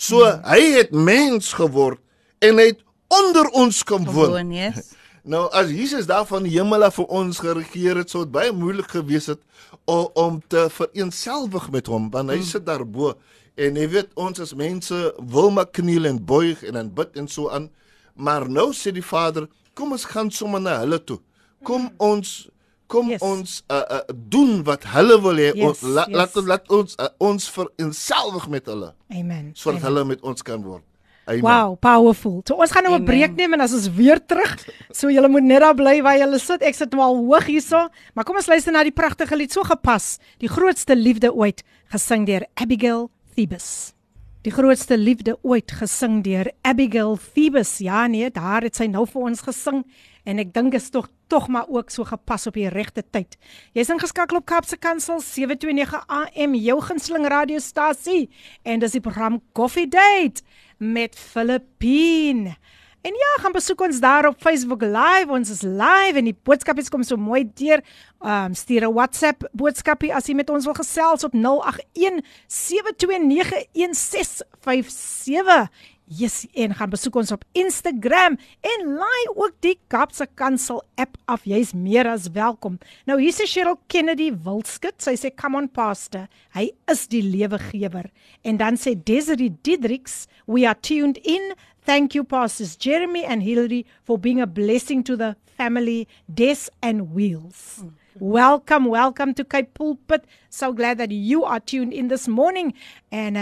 So hy het mens geword en hy het onder ons kom woon. Gewoon, yes. Nou as Jesus daar van die hemel af vir ons geregeer het, sou dit baie moeilik gewees het om, om te vereenselwig met hom, want hy sit daarbo en jy weet ons as mense wil maar kniel en buig en dan bid en so aan. Maar nou sê die Vader, kom ons gaan sommer na hulle toe. Kom ons kom Yes. ons uh, uh, doen wat hulle wil hê. Yes, Ons laat yes. laat laat ons uh, ons vereenselwig met hulle Amen. sodat hulle met ons kan word. Amen. Wow, powerful. So ons gaan nou 'n breek neem en as ons weer terug. So julle moet net daar bly waar julle sit. Ek sit nou al hoog hierso, maar kom ons luister na die pragtige lied so gepas. Die grootste liefde ooit gesing deur Abigail Thebus. Die grootste liefde ooit gesing deur Abigail Thebus. Ja nee, daar het sy nou vir ons gesing en ek dink is tog tog maar ook so gepas op die regte tyd. Jy's ingeskakel op Kaapse Kansel 729 AM jou gunsteling radiostasie en dis die program Coffee Date met Filippine. En ja, gaan besoek ons daar op Facebook Live. Ons is live en die boodskapies kom so mooi deur. Ehm um, stuur 'n WhatsApp boodskapie as jy met ons wil gesels op 081 7291657. Yes, en gaan besoek ons op Instagram en laai ook die Kapse Kansel app af. Jy's meer as welkom. Nou hier is Cheryl Kennedy Wildskut. Sy sê come on pastor. Hy is die lewegewer. En dan sê Desiree Diedriks, we are tuned in. Thank you pastors Jeremy and Hilary for being a blessing to the family Des and Wheels. Welcome, welcome to Cape Pulpit. So glad that you are tuned in this morning. And uh,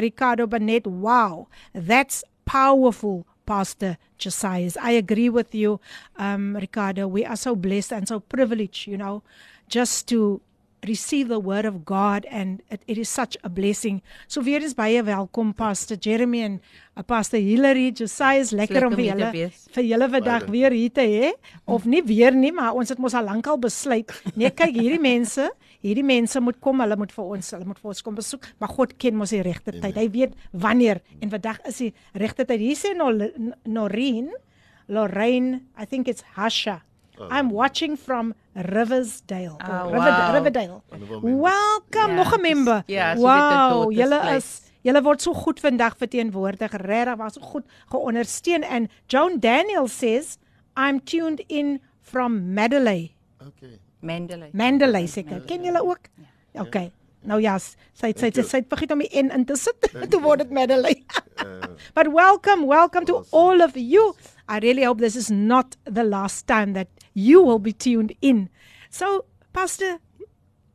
Ricardo Burnett, wow, that's powerful, Pastor Josiah. I agree with you, um, Ricardo. We are so blessed and so privileged, you know, just to receive the word of God and it, it is such a blessing. So weer is baie welkom Pastor Jeremy en uh, Pastor Hilary Josiah is lekker lekker om vir julle vir julle vandag weer hier te hê of nie weer nie maar ons het mos al lankal besluit. Nee kyk hierdie mense, hierdie mense moet kom, hulle moet vir ons, hulle moet vir ons kom besoek, maar God ken mos die regte tyd. Hy weet wanneer en vandag is die regte tyd. Hier sê Noreen, Lorraine, I think it's Hasha. I'm watching from Riversdale. Ah, River, wow. Riverdale. Welcome, Ja, nog 'n member. ja, so weet dit wow, tot julle is julle word so goed vandag verteenwoordig. Regtig was so goed geondersteun en Joan Daniel says I'm tuned in from Mandalay. Okay. Mandalay. Mandalay seker. Ken julle ook? Okay. Nou ja, s- sy het- sy het- sy het vergeet om die N in te sit. Toe word dit Mandalay. But welcome, welcome to all of you. I really hope this is not the last time that you will be tuned in. So, Pastor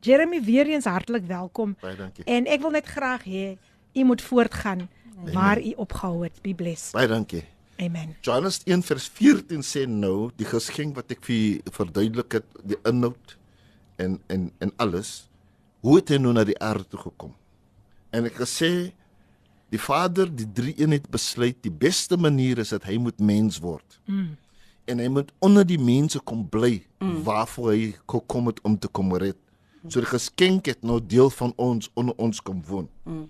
Jeremy weer eens hartlik welkom. Baie dankie. En ek wil net graag hê u moet voortgaan waar u opgehou het. Be blessed. Baie dankie. Amen. Johannes 1 vers 14 sê nou die geskenk wat ek vir verduidelik het, die inhoud en en en alles, hoe het hy nou na die aarde toe gekom? En ek gesê die Vader, die drie eenheid besluit die beste manier is dat hy moet mens word. Mm. En hy moet onder die mense kom bly mm. waarvoor hy gekom het om te kom red. So die geskenk het nou deel van ons onder ons kom woon. Mm.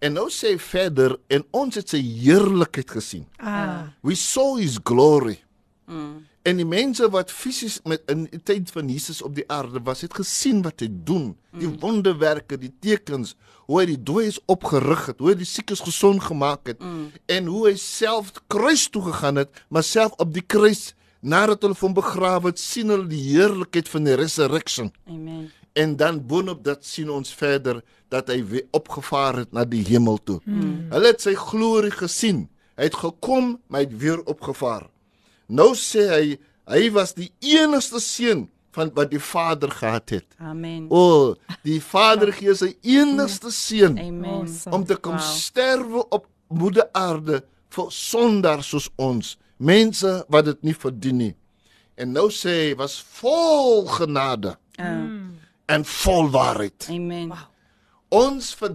En nou sê verder en ons het sy heerlikheid gesien. Ah, We saw his glory. Mm. En die mense wat fisies met in die tyd van Jesus op die aarde was, het gesien wat hy doen, die mm. wonderwerke, die tekens, hoe hy die dooies opgerig het, hoe hy die siekes gesond gemaak het mm. en hoe hy self kruis toe gegaan het, maar self op die kruis nadat hulle hom begrawe het, sien hulle die heerlikheid van die resurrection. Amen. En dan boonop dat sien ons verder dat hy weer opgevaar het na die hemel toe. Mm. Hulle het sy glorie gesien. Hy het gekom, maar hy het weer opgevaar. Nou sê hy hy was die enigste seun van wat die Vader gehad het. Amen. O, oh, die Vader gee sy enigste seun. Awesome. om te kom Wow. sterwe op moeder aarde vir sondaars soos ons, mense wat dit nie verdien nie. En nou sê hy was vol genade Uh, en vol waarheid. amen. Ons ver,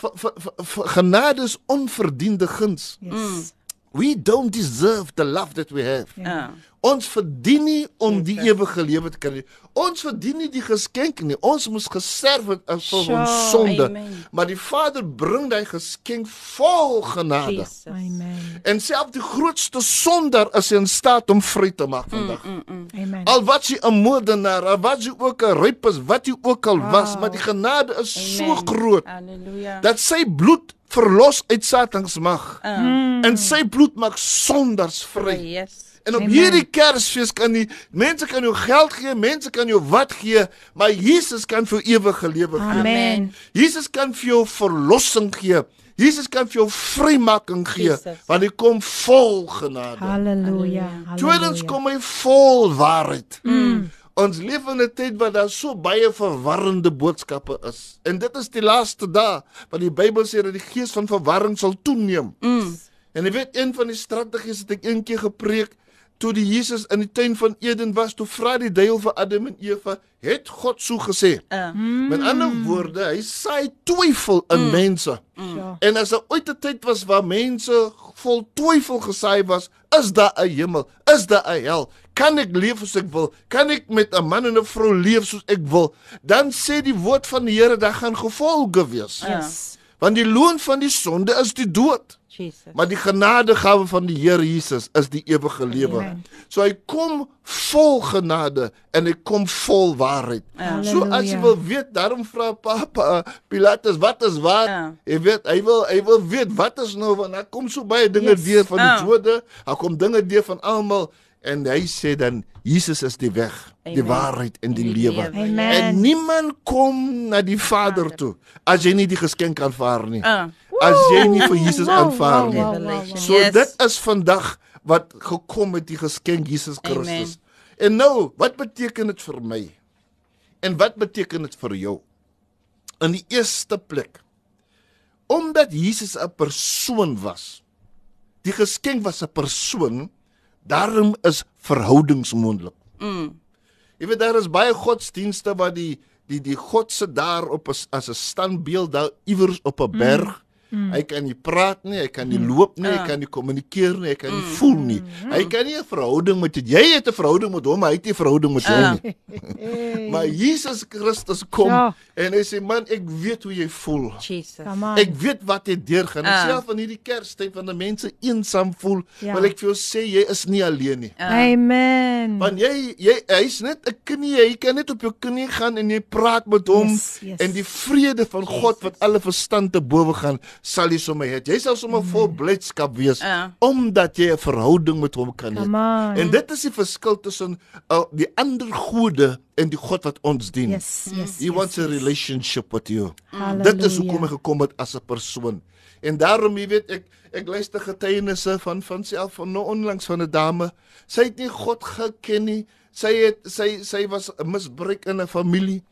ver, ver, ver, ver, genade is onverdiende guns. yes. We don't deserve the love that we have. Uh, Ons verdien nie om die ewige lewe te kry. nie. Ons verdien nie die geskenk nie. Ons moes gesterf het as vir Sure, ons sonde. amen. Maar die Vader bring daai geskenk vol genade. Jesus. Amen. En selfs die grootste sondaar is in staat om vry te maak vandag. Mm, mm. Amen. Al wat jy 'n moordenaar, al wat jy ook 'n rapist, wat jy ook al was, maar die genade is so Amen. groot Halleluja. dat sy bloed verlos uit Satans mag. Uh, En sy bloed maak sondaars vry. yes. En op Amen. hierdie Kersfees kan die mense kan jou geld gee, mense kan jou wat gee, maar Jesus kan vir ewige lewe gee. Amen. Jesus kan vir jou verlossing gee. Jesus kan vir jou vrymaking gee Jesus. want hy kom vol genade. Halleluja. Tweedens halleluja. kom hy vol waarheid. Mm. Ons leef in 'n tyd waar daar so baie verwarrende boodskappe is. En dit is die laaste dae, want die Bybel sê dat die gees van verwarring sal toeneem. Mm. En jy weet een van die strategies het ek eendag gepreek toe die Jesus in die tuin van Eden was, toe vra die duiwel vir Adam en Eva, het God so gesê? Uh, Met ander woorde, hy saai twyfel in mm. mense. Ja. En as daar ooit 'n tyd was waar mense vol twyfel gesaai was, is daar 'n hemel, is daar 'n hel? Kan ek leef soos ek wil? Kan ek met 'n man en 'n vrou leef soos ek wil? Dan sê die woord van die Here, daar gaan gevolge wees. Yes. Want die loon van die sonde is die dood. Jesus. Maar die genadegawe van die Here Jesus is die ewige lewe. So hy kom vol genade en hy kom vol waarheid. Ja. So as jy wil weet, daarom vra Papa uh, Pilatus, wat is waar? Ja. Jy weet, hy wil hy wil weet wat is nou want daar kom so baie dinge Yes. deur van die Ja. Jode, daar kom dinge deur van almal en hy sê dan Jesus is die weg, die Amen. waarheid en die En die lewe. lewe. Amen. En niemand kom na die Vader toe as jy nie die geskenk aanvaar nie. Uh, As jy nie vir Jesus Wow, aanvaar nie. wow, wow, wow. So Yes. dit is vandag wat gekom het die geskenk Jesus Christus. Amen. En nou, wat beteken dit vir my? En wat beteken dit vir jou? In die eerste plek omdat Jesus 'n persoon was. Die geskenk was 'n persoon, daarom is verhoudings moontlik. mm, Jy weet daar is baie godsdienste waar die die die God se daar op as, as 'n standbeeld daar iewers op 'n berg. Mm. Hy kan nie praat nie, hy kan nie loop nie, hy Ja. kan nie kommunikeer nie, hy kan nie voel nie. Hy kan nie 'n verhouding met jou. Jy het 'n verhouding met hom, maar hy het nie 'n verhouding met jou nie. Maar Jesus Christus kom Ja. en hy sê man, ek weet hoe jy voel. Jesus. Ek weet wat jy deurgaan. Ek Ah. self in hierdie Kerstyd wanneer mense eensaam voel, Ja. wil ek vir jou sê jy is nie alleen nie. Uh, Amen. Want jy jy hy's net 'n knie, jy kan net op jou knie gaan en jy praat met hom Yes, yes. en die vrede van God wat alle verstand te bowe gaan, sal jy sommer hê. Jy sal sommer vol blydskap wees Ja. omdat jy 'n verhouding met hom kan hê. En dit is die verskil tussen uh, die ander gode en die God wat ons dien. Yes, yes. He yes, wants a yes. relationship with you. Halleluja. Dit is hoekom hy gekom het as 'n persoon. En daarom, jy weet, ek ek luister getuienisse van van self van nou onlangs van 'n dame. Sy het nie God geken nie. Sy het sy sy was misbruik in 'n familie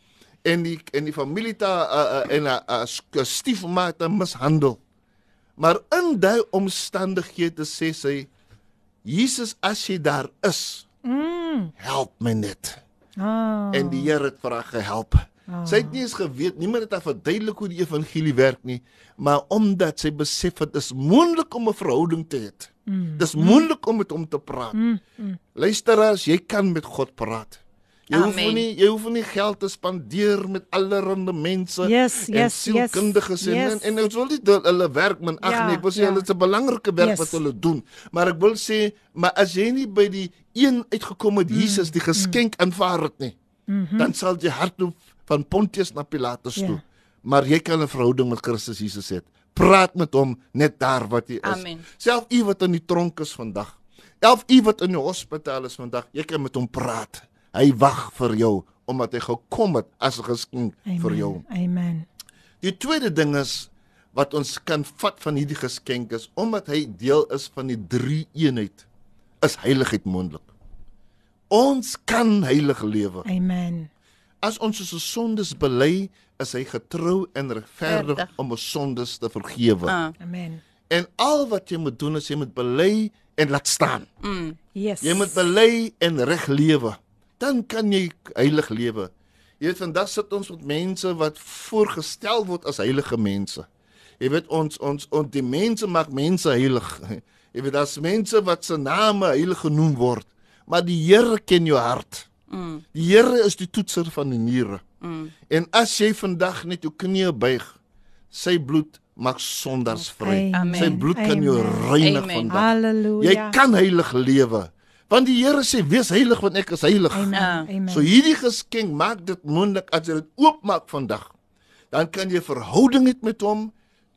en die en die familie ta uh, uh, en 'n uh, uh, stiefma haar mishandel. Maar in daai omstandighede sê sy Jesus as jy daar is, Mm. help my net. Ah. En die Here het vir haar gehelp. Sy het nie eens geweet, niemand het haar verduidelik hoe die evangelie werk nie, maar omdat sy besef het dis moontlik om 'n verhouding te hê. Mm. Dis moontlik om met hom te praat. Mm. Mm. Luisteraars, jy kan met God praat. Jy hoef Amen. nie jy hoef nie geld te spandeer met allerlei mense Yes, en yes, sielkundiges yes, en, yes. en ons wil nie dat hulle werk min ag Ja, nee, ek wil sê ja. hulle het 'n belangrike werk Yes. wat hulle doen, maar ek wil sê maar as jy nie by die een uitgekom het Jesus die geskenk aanvaar het nie, dan sal jy hardloop van Pontius na Pilatus Ja. toe. Maar jy kan 'n verhouding met Christus Jesus hê. Praat met hom net daar wat jy is. Amen. Self u wat in die tronk is vandag. Elf u wat in die hospitaal is vandag, jy kan met hom praat. Hy wag vir jou omdat hy gekom het as 'n geskenk vir jou. Amen. Die tweede ding is wat ons kan vat van hierdie geskenk is omdat hy deel is van die drie eenheid is heiligheid moontlik. Ons kan heilig lewe. Amen. As ons ons sondes bely, is hy getrou en regverdig Regverdig. om ons sondes te vergewe. uh, Amen. En al wat jy moet doen is jy moet bely en laat staan. mm, Yes. Jy moet bely en reg lewe. Dan kan jy heilig lewe. Jy weet vandag sit ons met mense wat voorgestel word as heilige mense. Jy weet ons ons ons die mense maak mense heilig. Jy weet daar's mense wat se name heilig genoem word, maar die Here ken jou hart. mm, Die Here is die toetser van die niere. mm. En as jy vandag net jou knieë buig, sy bloed maak sondaars vry. Amen. Sy bloed kan jou Amen. reinig Amen. vandag. Halleluja. Jy kan heilig lewe. Want die Here sê wees heilig want ek is heilig. Amen. Amen. So hierdie geskenk maak dit moontlik as jy dit oopmaak vandag. Dan kan jy verhouding hê met hom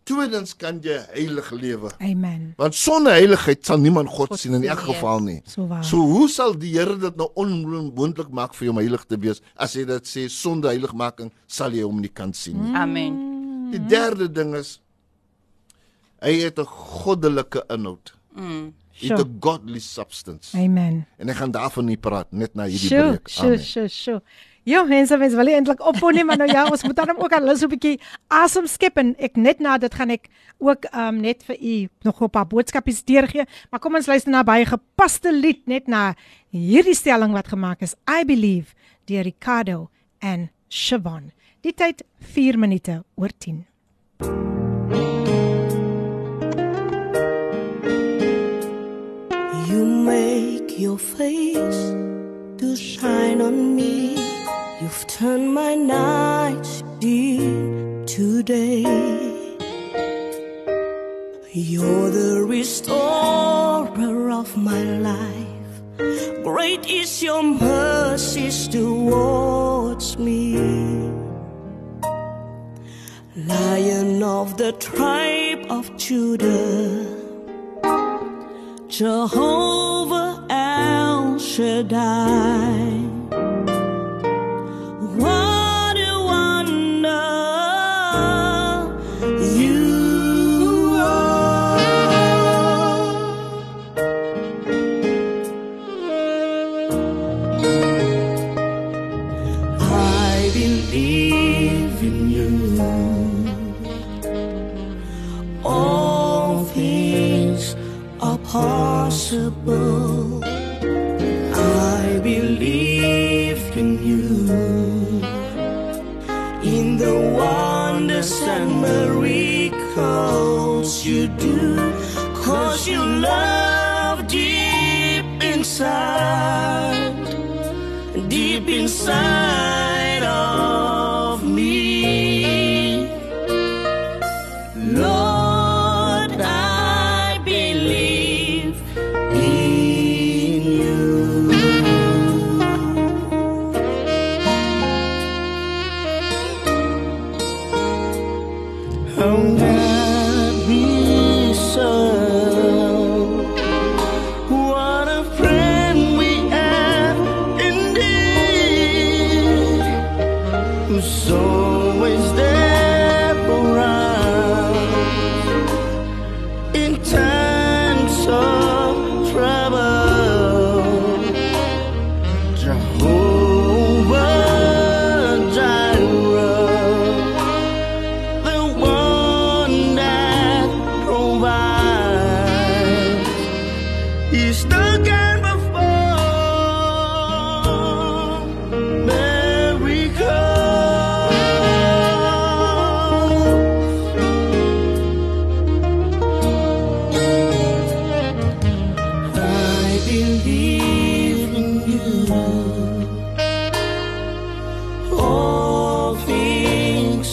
Tweedens kan jy heilig lewe. Amen. Want sonder heiligheid sal niemand God, God sien in elk geval nie. So waar. So hoe sal die Here dit nou onmoontlik maak vir jou om heilig te wees as hy dit sê sonder heiligmaking sal jy hom nie kan sien nie. Amen. Die derde ding is hy het 'n goddelike inhoud. Mm. Sure. 'n godly substance. Amen. En ek gaan daarvan nie praat net na hierdie breek. sjoe, Amen. sjoe, sjoe. Ja, mense, mens wil eintlik ophou nie, maar nou ja, ons moet dan ook al so 'n bietjie asem skep en ek net na dit gaan ek ook um net vir u nog 'n paar boodskapies deurgee, maar kom ons luister na baie gepaste lied net na hierdie stelling wat gemaak is. I believe deur Ricardo en Siobhan. Die tyd 4 minute oor 10. On me. You've turned my night into day. You're the restorer of my life. Great is your mercy towards me. Lion of the tribe of Judah. Jehovah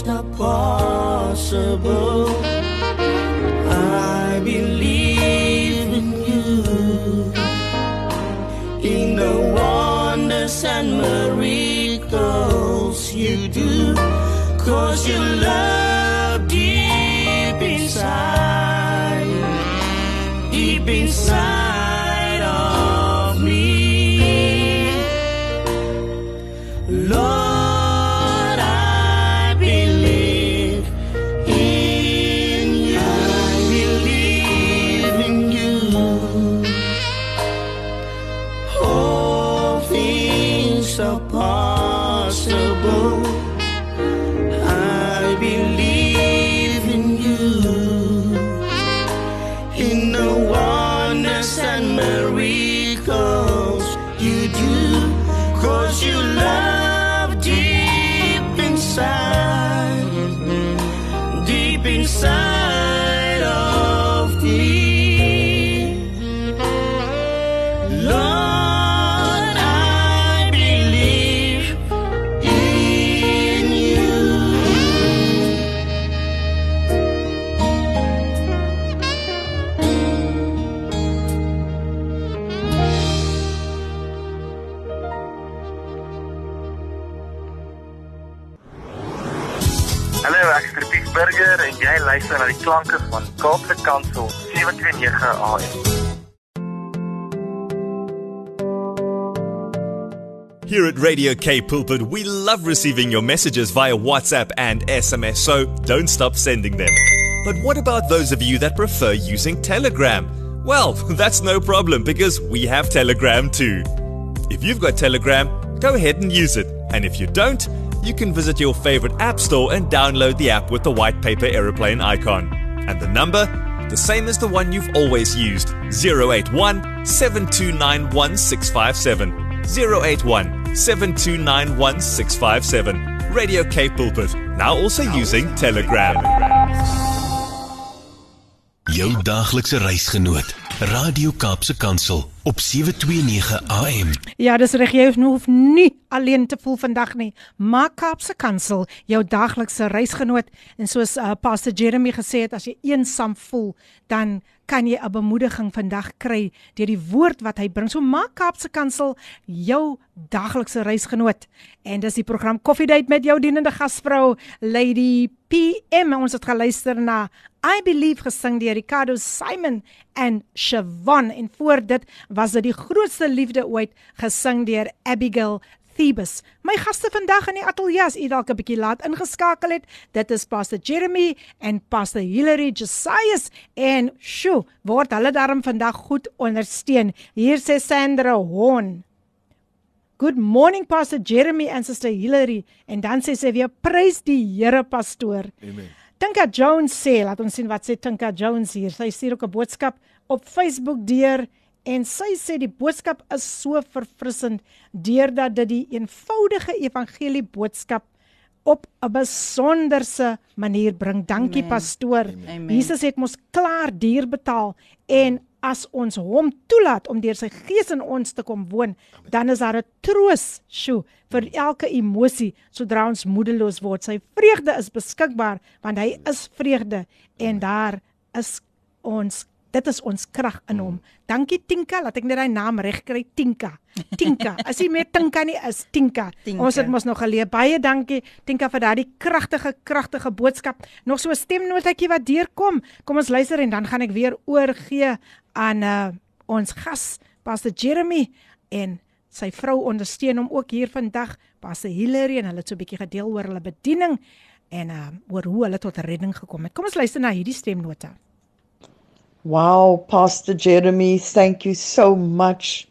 things are possible. I believe in you. In the wonders and miracles you do. Cause you love luister na die klanke van Kaapse Kansel 729 AM. Here at Radio K Pulpit, we love receiving your messages via WhatsApp and SMS, so don't stop sending them. But what about those of you that prefer using Telegram? Well, that's no problem because we have Telegram too. If you've got Telegram, go ahead and use it. And if you don't, you can visit your favorite app store and download the app with the white paper aeroplane icon. And the number? The same as the one you've always used 081 7291 081 7291 Radio K Pulpit, now also using Telegram. Jou daaglikse reisgenoot, Radio Kaapse Kansel op 729 AM. Ja, dis reg jy hoef hoef nie alleen te voel vandag nie. Maak Kaapse Kansel jou daaglikse reisgenoot en soos uh, Pastor Jeremy gesê het as jy eensaam voel, dan kan jy 'n bemoediging vandag kry deur die woord wat hy bring. So maak Kaapse Kansel jou daaglikse reisgenoot. En dis die program Coffee Date met jou dienende gasvrou Lady PM. Ons het geluister na I Believe gesing deur Ricardo Simon en Siobhan en voor dit was dit die grootste liefde ooit gesing deur Abigail Thebus. My gaste vandag in die ateljee is dalk 'n bietjie laat ingeskakel het. Dit is Pastor Jeremy en Pastor Hilary Josias en sjo, word hulle daarom vandag goed ondersteun. Hier sê Sandra Horn. Good morning Pastor Jeremy and Sister Hilary en dan sê sy weer prys die Here pastoor. Amen. Tinka Jones sê, laat ons sien wat sê Tinka Jones hier. Sy stuur ook 'n boodskap op Facebook deur en sy sê die boodskap is so verfrissend deurdat dit die eenvoudige evangelie boodskap op 'n besonderse manier bring. Dankie Amen. pastoor. Amen. Jesus het mos klaar duur betaal en as ons hom toelaat om deur sy gees in ons te kom woon, dan is daar 'n troos, sjo, vir elke emosie sodra ons moedeloos word. Sy vreugde is beskikbaar want hy is vreugde en daar is ons dit is ons krag in hom. Dankie Tinka, laat ek net daai naam reg kry, Tinka. Tinka. As jy meer Tinka nie is, Tinka. Tinka. Ons het mos nog geleer. Baie dankie Tinka vir daardie kragtige kragtige boodskap. Nog so 'n stemnotetjie wat deurkom. Kom ons luister en dan gaan ek weer oorgee aan uh, ons gas, Pastor Jeremy en sy vrou ondersteun hom ook hier vandag, Pastor Hilary en hulle het so 'n bietjie gedeel oor hulle bediening en uh, oor hoe hulle tot redding gekom het. Kom ons luister na hierdie stemnota. Wow, Pastor Jeremy, thank you so much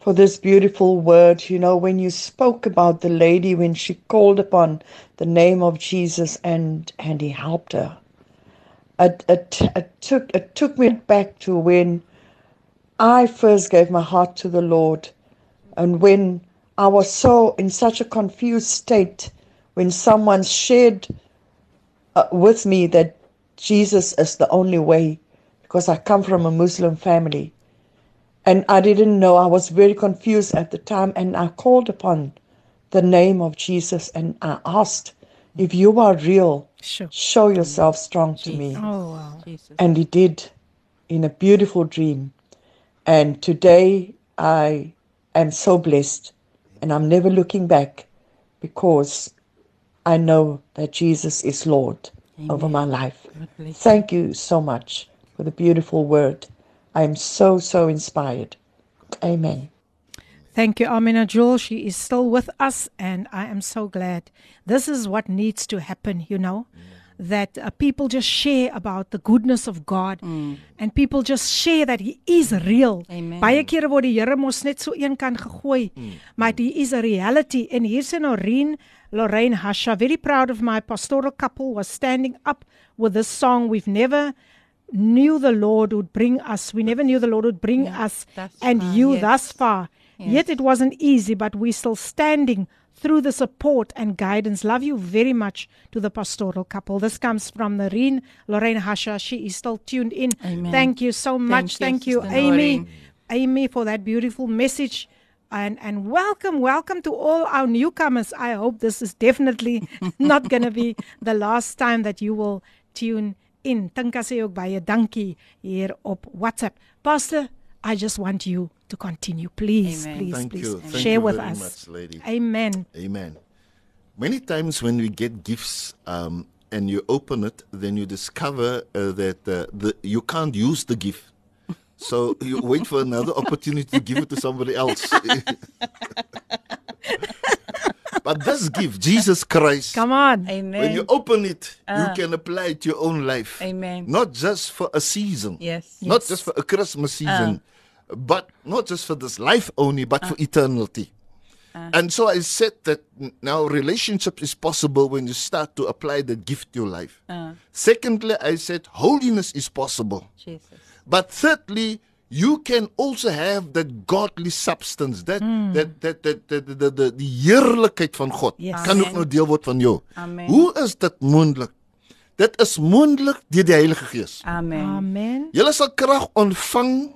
for this beautiful word. You know, when you spoke about the lady when she called upon the name of Jesus and and he helped her. It, it, it took it took me back to when I first gave my heart to the Lord and when I was so in such a confused state when someone shared uh, with me that Jesus is the only way because I come from a Muslim family. And I didn't know, I was very confused at the time, and I called upon the name of Jesus and I asked, If you are real, Sure. show yourself strong to me. Oh wow. And he did in a beautiful dream. And today I am so blessed, and I'm never looking back because I know that Jesus is Lord over my life. God bless you. Thank you so much for the beautiful word. I am so, so inspired. Amen. Thank you, Amina Jewel. She is still with us, and I am so glad. This is what needs to happen, you know, that uh, people just share about the goodness of God, and people just share that He is real. Amen. Baie kere word die Here mos net so een kan gegooi, maar He is a reality. En hier's in Noreen, Lorraine Hasha, very proud of my pastoral couple, was standing up with this song. We've never knew the Lord would bring us. We never knew the Lord would bring Yeah, us and far, you yes. thus far. Yet it wasn't easy, but we're still standing through the support and guidance. Love you very much to the pastoral couple. This comes from Noreen Lorraine Hasha. She is still tuned in. Amen. Thank you so much. you, Thank you, Amy. Amy, for that beautiful message. And and welcome, welcome to all our newcomers. I hope this is definitely not going to be the last time that you will tune in. Tinka sê ook baie dankie hier op WhatsApp. Pastor, I just want you to continue. Please, Amen. please, Thank please you. Thank share you with very us. much, lady. Amen. Amen. Many times when we get gifts, um, and you open it, then you discover uh, that uh, the you can't use the gift. So you wait for another opportunity to give it to somebody else. but this gift, Jesus Christ, Come on. Amen. when you open it, you Ah. can apply it to your own life. Amen. Not just for a season. Yes. Not Yes. just for a Christmas season, but not just for this life only, but for eternity. And so I said that now relationship is possible when you start to apply the gift to your life. Uh, Secondly, I said holiness is possible. Jesus. But thirdly, you can also have that godly substance, that that that that that the the die heerlikheid van God Yes. kan ook nou deel word van jou. Amen. Hoe is dit moontlik? Dit is moontlik deur die Heilige Gees. Amen. Amen. Julle sal krag ontvang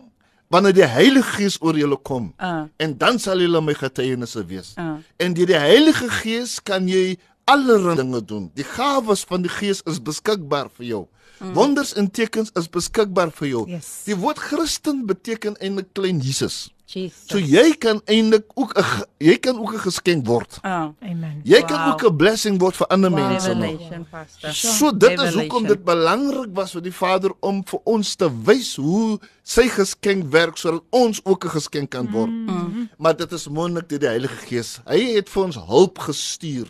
wanneer die Heilige Gees oor julle kom. Uh, En dan sal julle my getuienisse wees. uh, En deur die Heilige Gees kan jy allerlei dinge doen. Die gawes van die Gees is beskikbaar vir jou. Mm. Wonders en tekens is beskikbaar vir jou. Yes. Die woord Christen beteken eintlik klein Jesus. Jesus. So jy kan eintlik ook 'n jy kan ook 'n geskenk word. Uh, Amen. Jy kan Wow. ook 'n blessing word vir ander Wow. mense revelation, Pastor. So dit is Revelation. hoekom dit belangrik was vir die Vader om vir ons te wys hoe sy geskenk werk sodat ons ook 'n geskenk kan word. Mm. Maar dit is moontlik deur die Heilige Gees. Hy het vir ons hulp gestuur.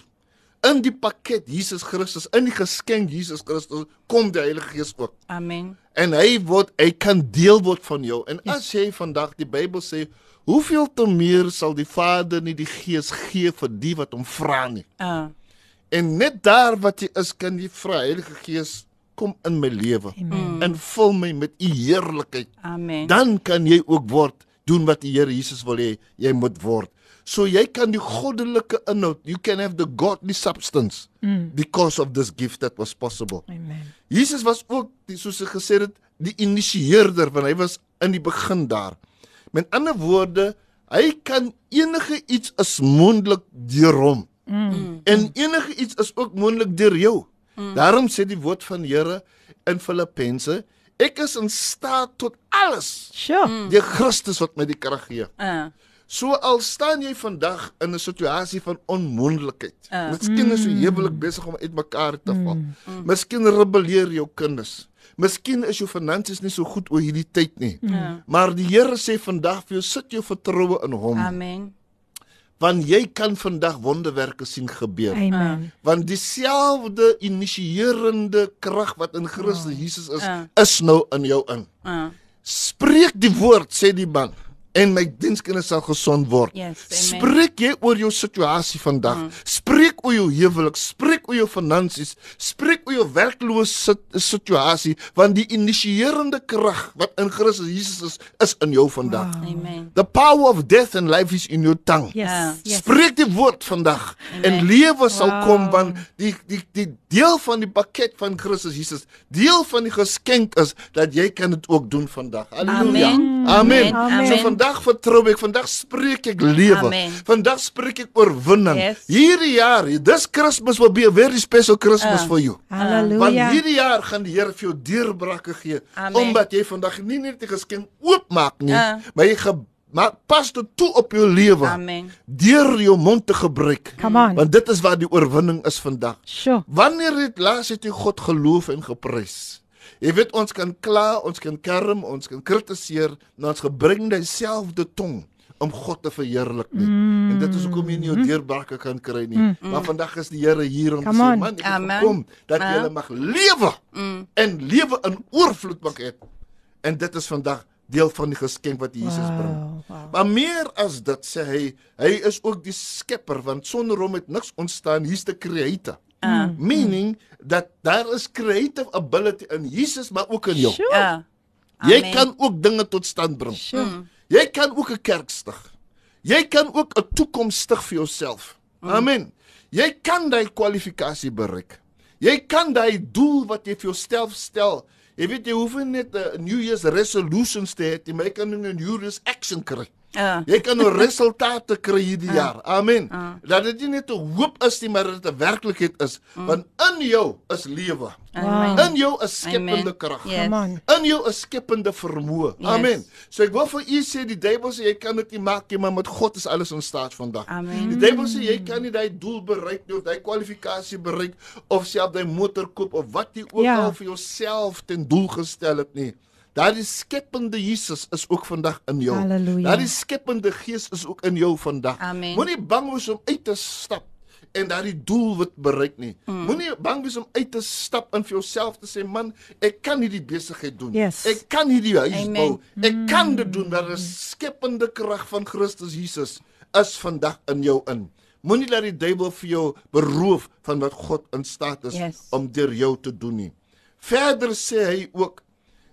In die pakket Jesus Christus, in die geskenk Jesus Christus kom die Heilige Gees ook. Amen. En hy word hy kan deel word van jou. En as jy vandag die Bybel sê, hoeveel te meer sal die Vader nie die Gees gee vir die wat hom vra nie. Uh, En net daar wat jy is, kan jy vra Heilige Gees, kom in my lewe Amen. en vul my met u heerlikheid. amen. Dan kan jy ook word doen wat die Here Jesus wil hê jy moet word. So jy kan die goddelike inhoud, you can have the godly substance Mm. because of this gift that was possible. Amen. Jesus was ook die soos hy gesê het die initieerder want hy was in die begin daar. Met ander woorde, hy kan enige iets is moontlik deur hom. Mm. En enige iets is ook moontlik deur jou. Mm. Daarom sê die woord van die Here in Filippense, ek is in staat tot alles Sure. Mm. deur Christus wat my die krag gee. Uh, So al staan jy vandag in 'n situasie van onmoontlikheid. Ah. Miskien is jy heeltemal besig om uitmekaar te val. Miskien rebelleer jou kinders. Miskien is jou finansies nie so goed oor hierdie tyd nie. Ja. Maar die Here sê vandag vir jou sit jou vertroue in hom, amen. want jy kan vandag wonderwerke sien gebeur. Amen. Want dieselfde initieerende krag wat in Christus Jesus is, Ah. is nou in jou in. Uh, Spreek die woord, sê die man, en my dienskinders sal gesond word. Yes, amen. Spreek jy oor jou situasie vandag. Mm. Spreek oor jou huwelik, spreek oor jou finansies, spreek oor jou werklose sit- situasie, want die initieerende krag wat in Christus Jesus is, is in jou vandag. Wow. amen. The power of death and life is in your tongue. Yes. Ah. Yes. Spreek die woord vandag en Amen. lewe sal Wow. kom want die die die deel van die pakket van Christus Jesus, deel van die geskenk is dat jy kan dit ook doen vandag. Halleluja. Amen. Amen. Amen. So vandag vertrou ek, vandag spreek ek lewe. Vandag spreek ek oorwinning. Yes. Hierdie jaar, this Christmas will be a very special Christmas Ah. for you. Want Hallelujah. hierdie jaar gaan die Here vir jou deurbrake gee Amen. omdat jy vandag nie net die geskenk oopmaak nie, Ah. maar jy ge maar pas dit toe op jou lewe Amen. deur jou mond te gebruik. Want dit is waar die oorwinning is vandag. Sure. Wanneer het laas het jy God geloof en geprys? Jy weet ons kan kla, ons kan kerm, ons kan kritiseer, maar ons gebring dieselfde tong om God te verheerlik nie. Mm. En dit is hoekom jy nie jou deurbrake kan kry nie. Mm. Maar vandag is die Here hier om te Come sê, on. man, ek het gekom dat Ja. jy mag lewe Mm. en lewe in oorvloed mag hê. En dit is vandag deel van die geskenk wat Jesus bring. Wow. wow. Maar meer as dit sê hy, hy is ook die skepper want sonder hom het niks ontstaan. He's the creator. Uh, Meaning dat daar is creative ability in Jesus maar ook in jou. Sure. uh, Jy Amen. kan ook dinge tot stand bring. Sure. Mm. Jy kan ook 'n kerk stig. Jy kan ook 'n toekoms stig vir jouself. Amen. Jy kan daai kwalifikasie bereik. Jy kan daai doel wat jy vir jouself stel. Jy weet jy hoef net 'n New Year's resolutions te hê, jy jy kan 'n New Year's action kry. Ja. Jy kan nou resultate kry hierdie Ah. jaar. Amen. Ah. Dat dit nie net 'n hoop is nie, maar dat dit 'n werklikheid is. Want in jou is lewe. Amen. In jou is skepende krag. Yes. In jou is skepende vermoë. Yes. Amen. So ek wil vir u sê die duiwel sê jy kan dit nie maak nie, maar met God is alles in staat vandag. Amen. Die duiwel sê jy kan nie daai doel bereik nie of daai kwalifikasie bereik of self daai motor koop of wat jy ook Ja. al vir jouself ten doel gestel het nie. Daardie skepende Jesus is ook vandag in jou. Halleluja. Daardie skepende Gees is ook in jou vandag. Moenie bang wees om uit te stap en daardie doel wat bereik nie. Mm. Moenie bang wees om uit te stap en vir jouself te sê man, ek kan hierdie besigheid doen. Yes. Ek kan hierdie huis Amen. bou. Ek kan dit doen. Daar is skepende krag van Christus Jesus is vandag in jou in. Moenie laat die duiwel vir jou beroof van wat God in staat is Yes. om deur jou te doen nie. Verder sê hy ook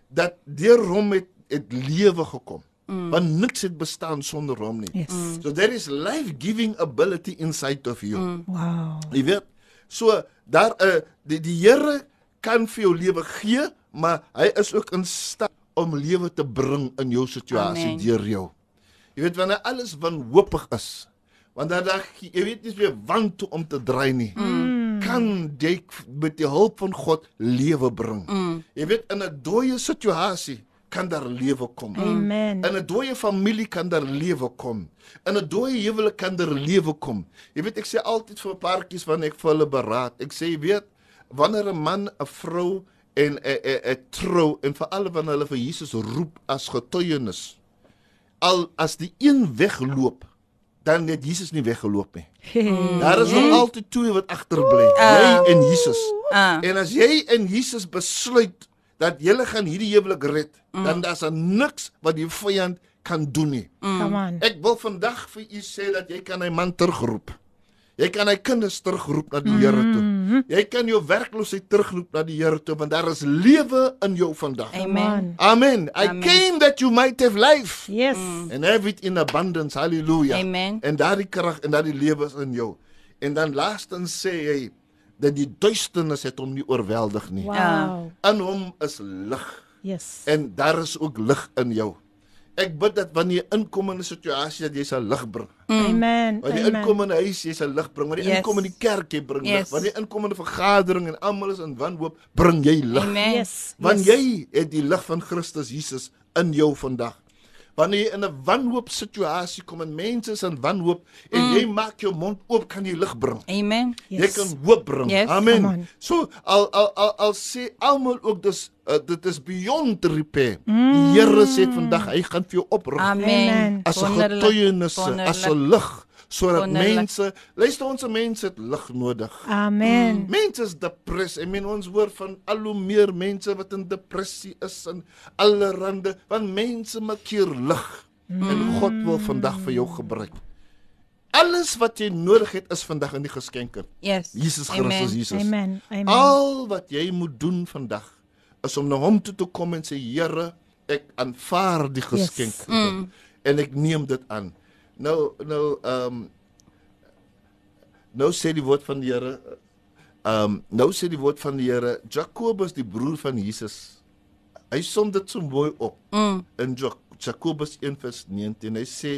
dat deur hom het, het lewe gekom. Mm. Want niks het bestaan sonder hom nie. Yes. Mm. So there is life-giving ability inside of you. Mm. Wow. Jy weet, so daar 'n uh, die die Here kan vir jou lewe gee, maar hy is ook in staat om lewe te bring in jou situasie Amen. deur jou. Jy weet wanneer alles wanhoopig is, want dan dan jy weet nie meer want toe om te draai nie. Mm. Kan jy met die hulp van God lewe bring. Mm. Jy weet in 'n dooie situasie kan daar lewe kom. Amen. In 'n dooie familie kan daar lewe kom. In 'n dooie huwelik kan daar lewe kom. Jy weet ek sê altyd vir paartjies wanneer ek vir hulle beraad. Ek sê jy weet wanneer 'n man 'n vrou en 'n 'n 'n trou en veral wanneer hulle vir Jesus roep as getuienis. Al as die een wegloop, dan het Jesus nie weggeloop nie. Daar is nog altyd twee wat agterbly. Jy en Jesus. Ah. En as jy en Jesus besluit dat jy gaan hierdie huwelik red, mm. dan daar's er niks wat die vyand kan doen nie. On. Ek wil vandag vir u sê dat jy kan hy man terugroep. Jy kan hy kinders terugroep na die Here toe. Jy kan jou werkloosheid terugroep na die Here toe want daar is lewe in jou vandag. Amen. Amen. I Amen. came that you might have life Yes. and have it in abundance. Hallelujah. Amen. En daardie krag en daardie lewe is in jou. En dan laastens sê hy dat die duisternis het hom nie oorweldig nie. Wow. In hom is lig Yes. en daar is ook lig in jou. Ek bid dat wanneer jy inkom in 'n situasie dat jy sal lig bring. Amen. Wanneer jy inkom in 'n huis, jy sal lig bring. Wanneer jy Yes. inkom in die kerk, jy bring lig. Yes. Wanneer jy inkom in 'n vergadering en almal is in wanhoop, bring jy lig. Amen. Yes. Want yes. jy het die lig van Christus Jesus in jou vandag. Wanneer jy in 'n wanhoop situasie kom en mense is in wanhoop en mm. jy maak jou mond oop, kan jy lig bring. Amen. Yes. Jy kan hoop bring. Yes. Amen. Come on. So al al al, al sê almal ook dis uh, dit is beyond repair. Mm. Die Here sê vandag hy gaan vir jou oprig Amen. Amen. as 'n getuienis, as. 'n lig sodat mense, luister ons mense het lig nodig. Amen. Mense is depressed. Ek meen ons hoor van al hoe meer mense wat in depressie is en allerhande, want mense maak hier lig. Mm. En God wil vandag vir jou gebruik. Alles wat jy nodig het is vandag in die geskenke. Yes. Jesus Amen. Christus Jesus. Amen. Amen. Al wat jy moet doen vandag is om na hom toe te kom en sê Here, ek aanvaar die geskenk Yes. mm. en ek neem dit aan. Nou nou ehm um, nou sê die woord van die Here ehm um, nou sê die woord van die Here Jakobus die broer van Jesus. Hy som dit so mooi op Mm. in Jak Jakobus 1:19. Hy sê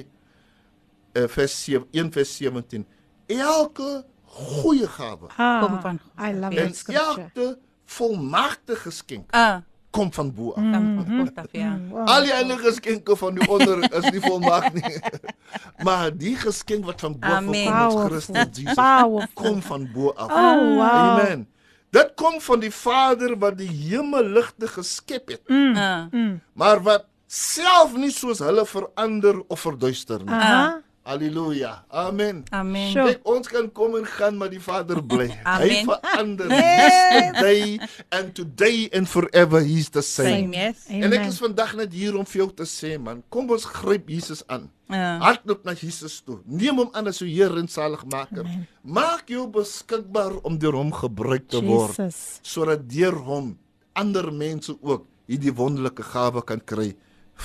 uh, vers 7 1 vers 17 elke goeie gawe Ah, Kom van- I love that scripture. elke volmaakte geskenk Ah. Kom van bo af. Kom dit ja. Wow. Al die ander geskenke van die onder is nie volmaak nie. maar die geskenk wat van bo af kom, is. Christus Jesus, Powerful. kom van bo af. Oh, wow. Amen. Dit kom van die Vader wat die hemelligte geskep het, Ah. maar wat self nie soos hulle verander of verduister nie. Aha. Halleluja. Amen. Amen. Sure. Kyk, ons kan kom en gaan, maar die Vader bly. Hy Amen. verander yesterday and today and forever he's the same. Same, yes. En ek Amen. is vandag net hier om vir jou te sê man, kom ons gryp Jesus aan. Ja. Hardloop na Jesus toe. Neem hom aan as jou Here en Saligmaker. Maak jou beskikbaar om deur hom gebruik te word Jesus. sodat deur hom ander mense ook hierdie wonderlike gawe kan kry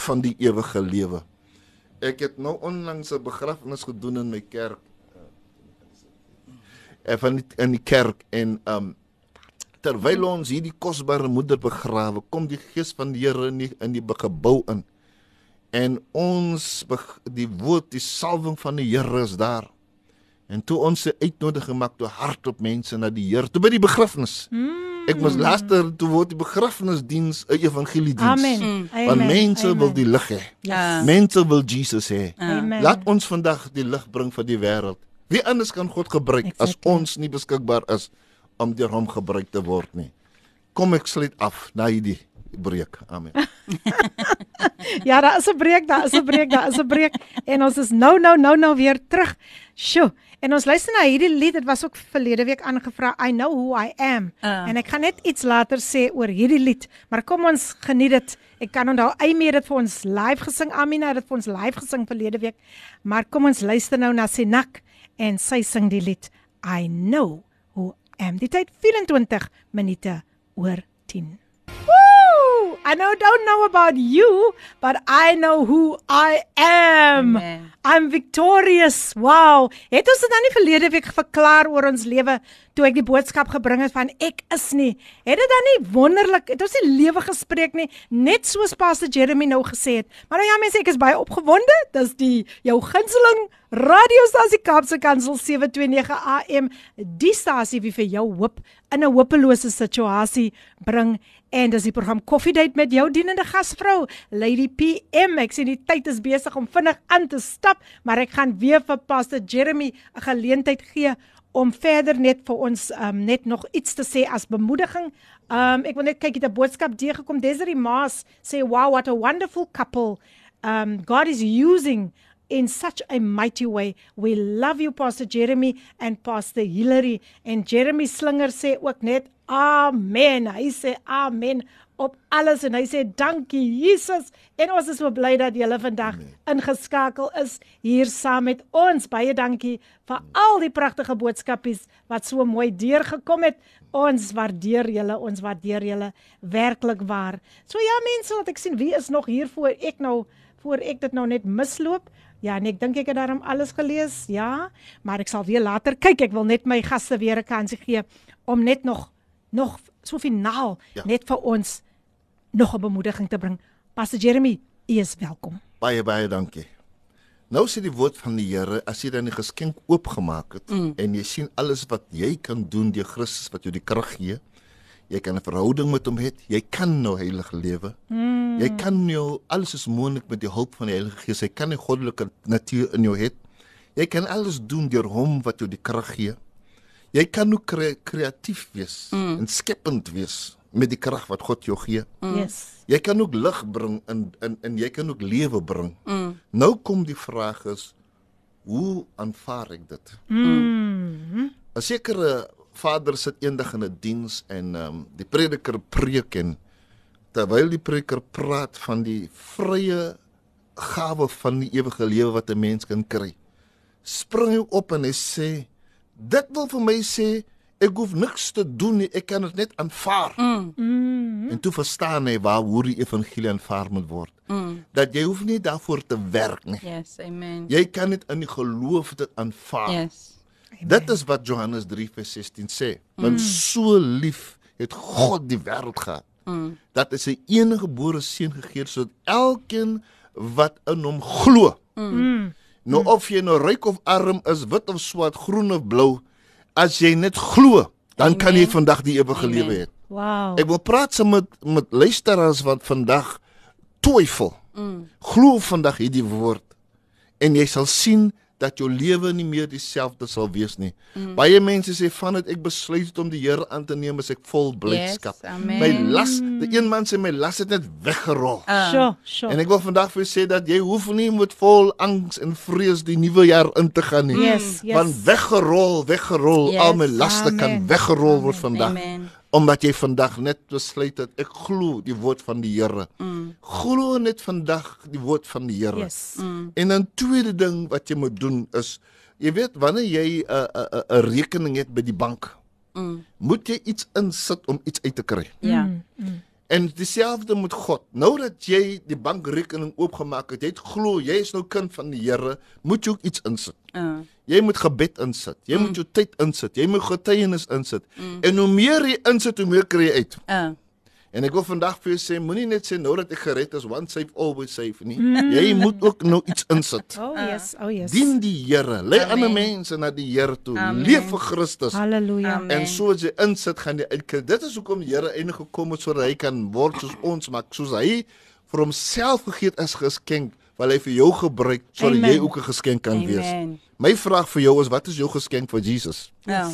van die ewige lewe. Ek het nou onlangs 'n begrafnis gedoen in my kerk. Eh van die, in die kerk en um terwyl ons hierdie kosbare moeder begrawe, kom die gees van die Here in die, in die gebou in. En ons die woord, die salwing van die Here is daar. En toe ons se uitnodiging maak toe hardop mense na die Here, toe by die begrafnis. Mm. Ek moes later toe word die begrafnisdiens 'n evangeliediens. Amen. Mm. Amen. Want mense Amen. wil die lig hê. Ja. Mense wil Jesus hê. Amen. Laat ons vandag die lig bring vir die wêreld. Wie anders kan God gebruik as Exactly. ons nie beskikbaar is om deur hom gebruik te word nie. Kom ek sluit af na hierdie breek. Amen. Ja, daar is 'n breek, daar is 'n breek, daar is 'n breek en ons is nou nou nou nou weer terug. Sjoe. En ons luister na hierdie lied. Dit was ook verlede week aangevra. I know who I am. Ah. En ek gaan net iets later sê oor hierdie lied, maar kom ons geniet dit. Ek kan onthou Amy het dit vir ons live gesing. Amina het dit vir ons live gesing verlede week. Maar kom ons luister nou na Senak en sy sing die lied I know who I am. Die tyd 24 minute oor 10. Woo! I know don't know about you, but I know who I am. Amen. I'm victorious. Wow. Het ons dit dan nie verlede week verklaar oor ons lewe toe ek die boodskap gebring het van ek is nie. Het dit dan nie wonderlik, het ons nie lewe gespreek nie, net soos Pastor Jeremy nou gesê het. Maar nou ja mense, ek is baie opgewonde. Dis die jou gunsteling radiostasie Kaapse Kansel 729 AM, die stasie wie vir jou hoop in 'n hopelose situasie bring en dis die program Coffee Date met jou dienende gasvrou Lady PM. Ek sien die tyd is besig om vinnig aan te stap, maar ek gaan weer vir Pastor Jeremy 'n geleentheid gee om verder net vir ons um, net nog iets te sê as bemoediging. Um ek wil net kyk het 'n boodskap deurgekom. Desiree Maas sê wow what a wonderful couple. Um God is using in such a mighty way. We love you Pastor Jeremy and Pastor Hilary en Jeremy Slinger sê ook net amen. Hy sê amen op alles en hy sê dankie Jesus en ons is so bly dat julle vandag ingeskakel is hier saam met ons. Baie dankie vir al die pragtige boodskapies wat so mooi deurgekom het. Ons waardeer julle, ons waardeer julle werklik waar. So ja mense, laat ek sien wie is nog hier voor ek nou voor ek dit nou net misloop. Ja, en ek dink ek het daarom alles gelees. Ja, maar ek sal weer later kyk. Ek wil net my gaste weer 'n kansie gee om net nog nog so finaal ja. Ja. net vir ons nog 'n bemoediging te bring. Pastor Jeremy, u is welkom. Baie baie dankie. Nou sê die woord van die Here, as jy dan die geskenk oopgemaak het mm. en jy sien alles wat jy kan doen deur Christus wat jou die krag gee. Jy kan 'n verhouding met hom hê. Jy kan nou heilig lewe. Mm. Jy kan jou alles is moontlik met die hulp van die Heilige Gees. Jy kan 'n goddelike natuur in jou hê. Jy kan alles doen deur hom wat jou die krag gee. Jy kan ook kre kreatief wees mm. en skepend wees met die krag wat God jou gee. Mm. Yes. Jy kan ook lig bring in in en jy kan ook lewe bring. Mm. Nou kom die vraag is hoe aanvaar ek dit? Mm. 'n Sekere vader sit eendag in 'n diens en ehm um, die prediker preek en terwyl die prediker praat van die vrye gawe van die ewige lewe wat 'n mens kan kry. Spring hy op en hy sê dit wil vir my sê ek hoef niks te doen nie, ek kan dit net aanvaar. Mm. Mm. En toe verstaan hy waar hoe die evangelie aanvaar moet word. Mm. Dat jy hoef nie daarvoor te werk nie. Yes, amen. Jy kan dit in die geloof dit aanvaar. Yes. Dit is wat Johannes 3:16 sê. Want so lief het God die wêreld gehad Mm. dat hy sy enige gebore seun gegee het sodat elkeen wat in hom glo. Mm. Nou of jy nou ryk of arm is, wit of swart, groen of blou, as jy net glo, dan kan jy Amen. vandag die ewige Amen. lewe hê. Wow. Ek wil praat saam met met luisteraars wat vandag twyfel. Mm. Glo vandag hierdie woord en jy sal sien dat jou lewe nie meer dieselfde sal wees nie. Mm. Baie mense sê vandat ek besluit het om die Here aan te neem, is ek vol blydskap. Yes, amen. my las, die een man sê my las het net weggerol. Ah. Sure, sure. En ek wil vandag vir jou sê dat jy hoef nie met vol angs en vrees die nuwe jaar in te gaan nie. Yes, yes. Want weggerol, weggerol, Yes. al my laste kan Amen. weggerol word vandag Amen. Omdat jy vandag net besluit het ek glo die woord van die Here. Mm. Glo net vandag die woord van die Here. Yes. Mm. En dan tweede ding wat jy moet doen is jy weet wanneer jy 'n 'n 'n 'n rekening het by die bank, Mm. moet jy iets insit om iets uit te kry. Ja. Mm. En dieselfde met God. Nou dat jy die bankrekening oopgemaak het, jy het glo jy is nou kind van die Here, moet jy ook iets insit. Uh. Jy moet gebed insit. Jy mm. moet jou tyd insit. Jy moet getuienis insit. Mm. En hoe meer jy insit, hoe meer kry jy uit. Uh. En ek wil vandag vir jou sê, moenie net sê nou dat ek gered is, one save always save nie. Mm. Jy moet ook nou iets insit. Oh yes, oh yes. Dien die Here. Lei ander mense na die Here toe. Amen. Leef vir Christus. Halleluja. Amen. En so as jy insit, gaan jy uitkry. Dit is hoekom die Here eintlik gekom het sodat hy kan word soos ons, maar soos hy vir homself gegee het as geskenk, wil hy vir jou gebruik sodat jy ook 'n geskenk kan wees. Amen. My vraag vir jou is wat is jou geskenk vir Jesus? Ja.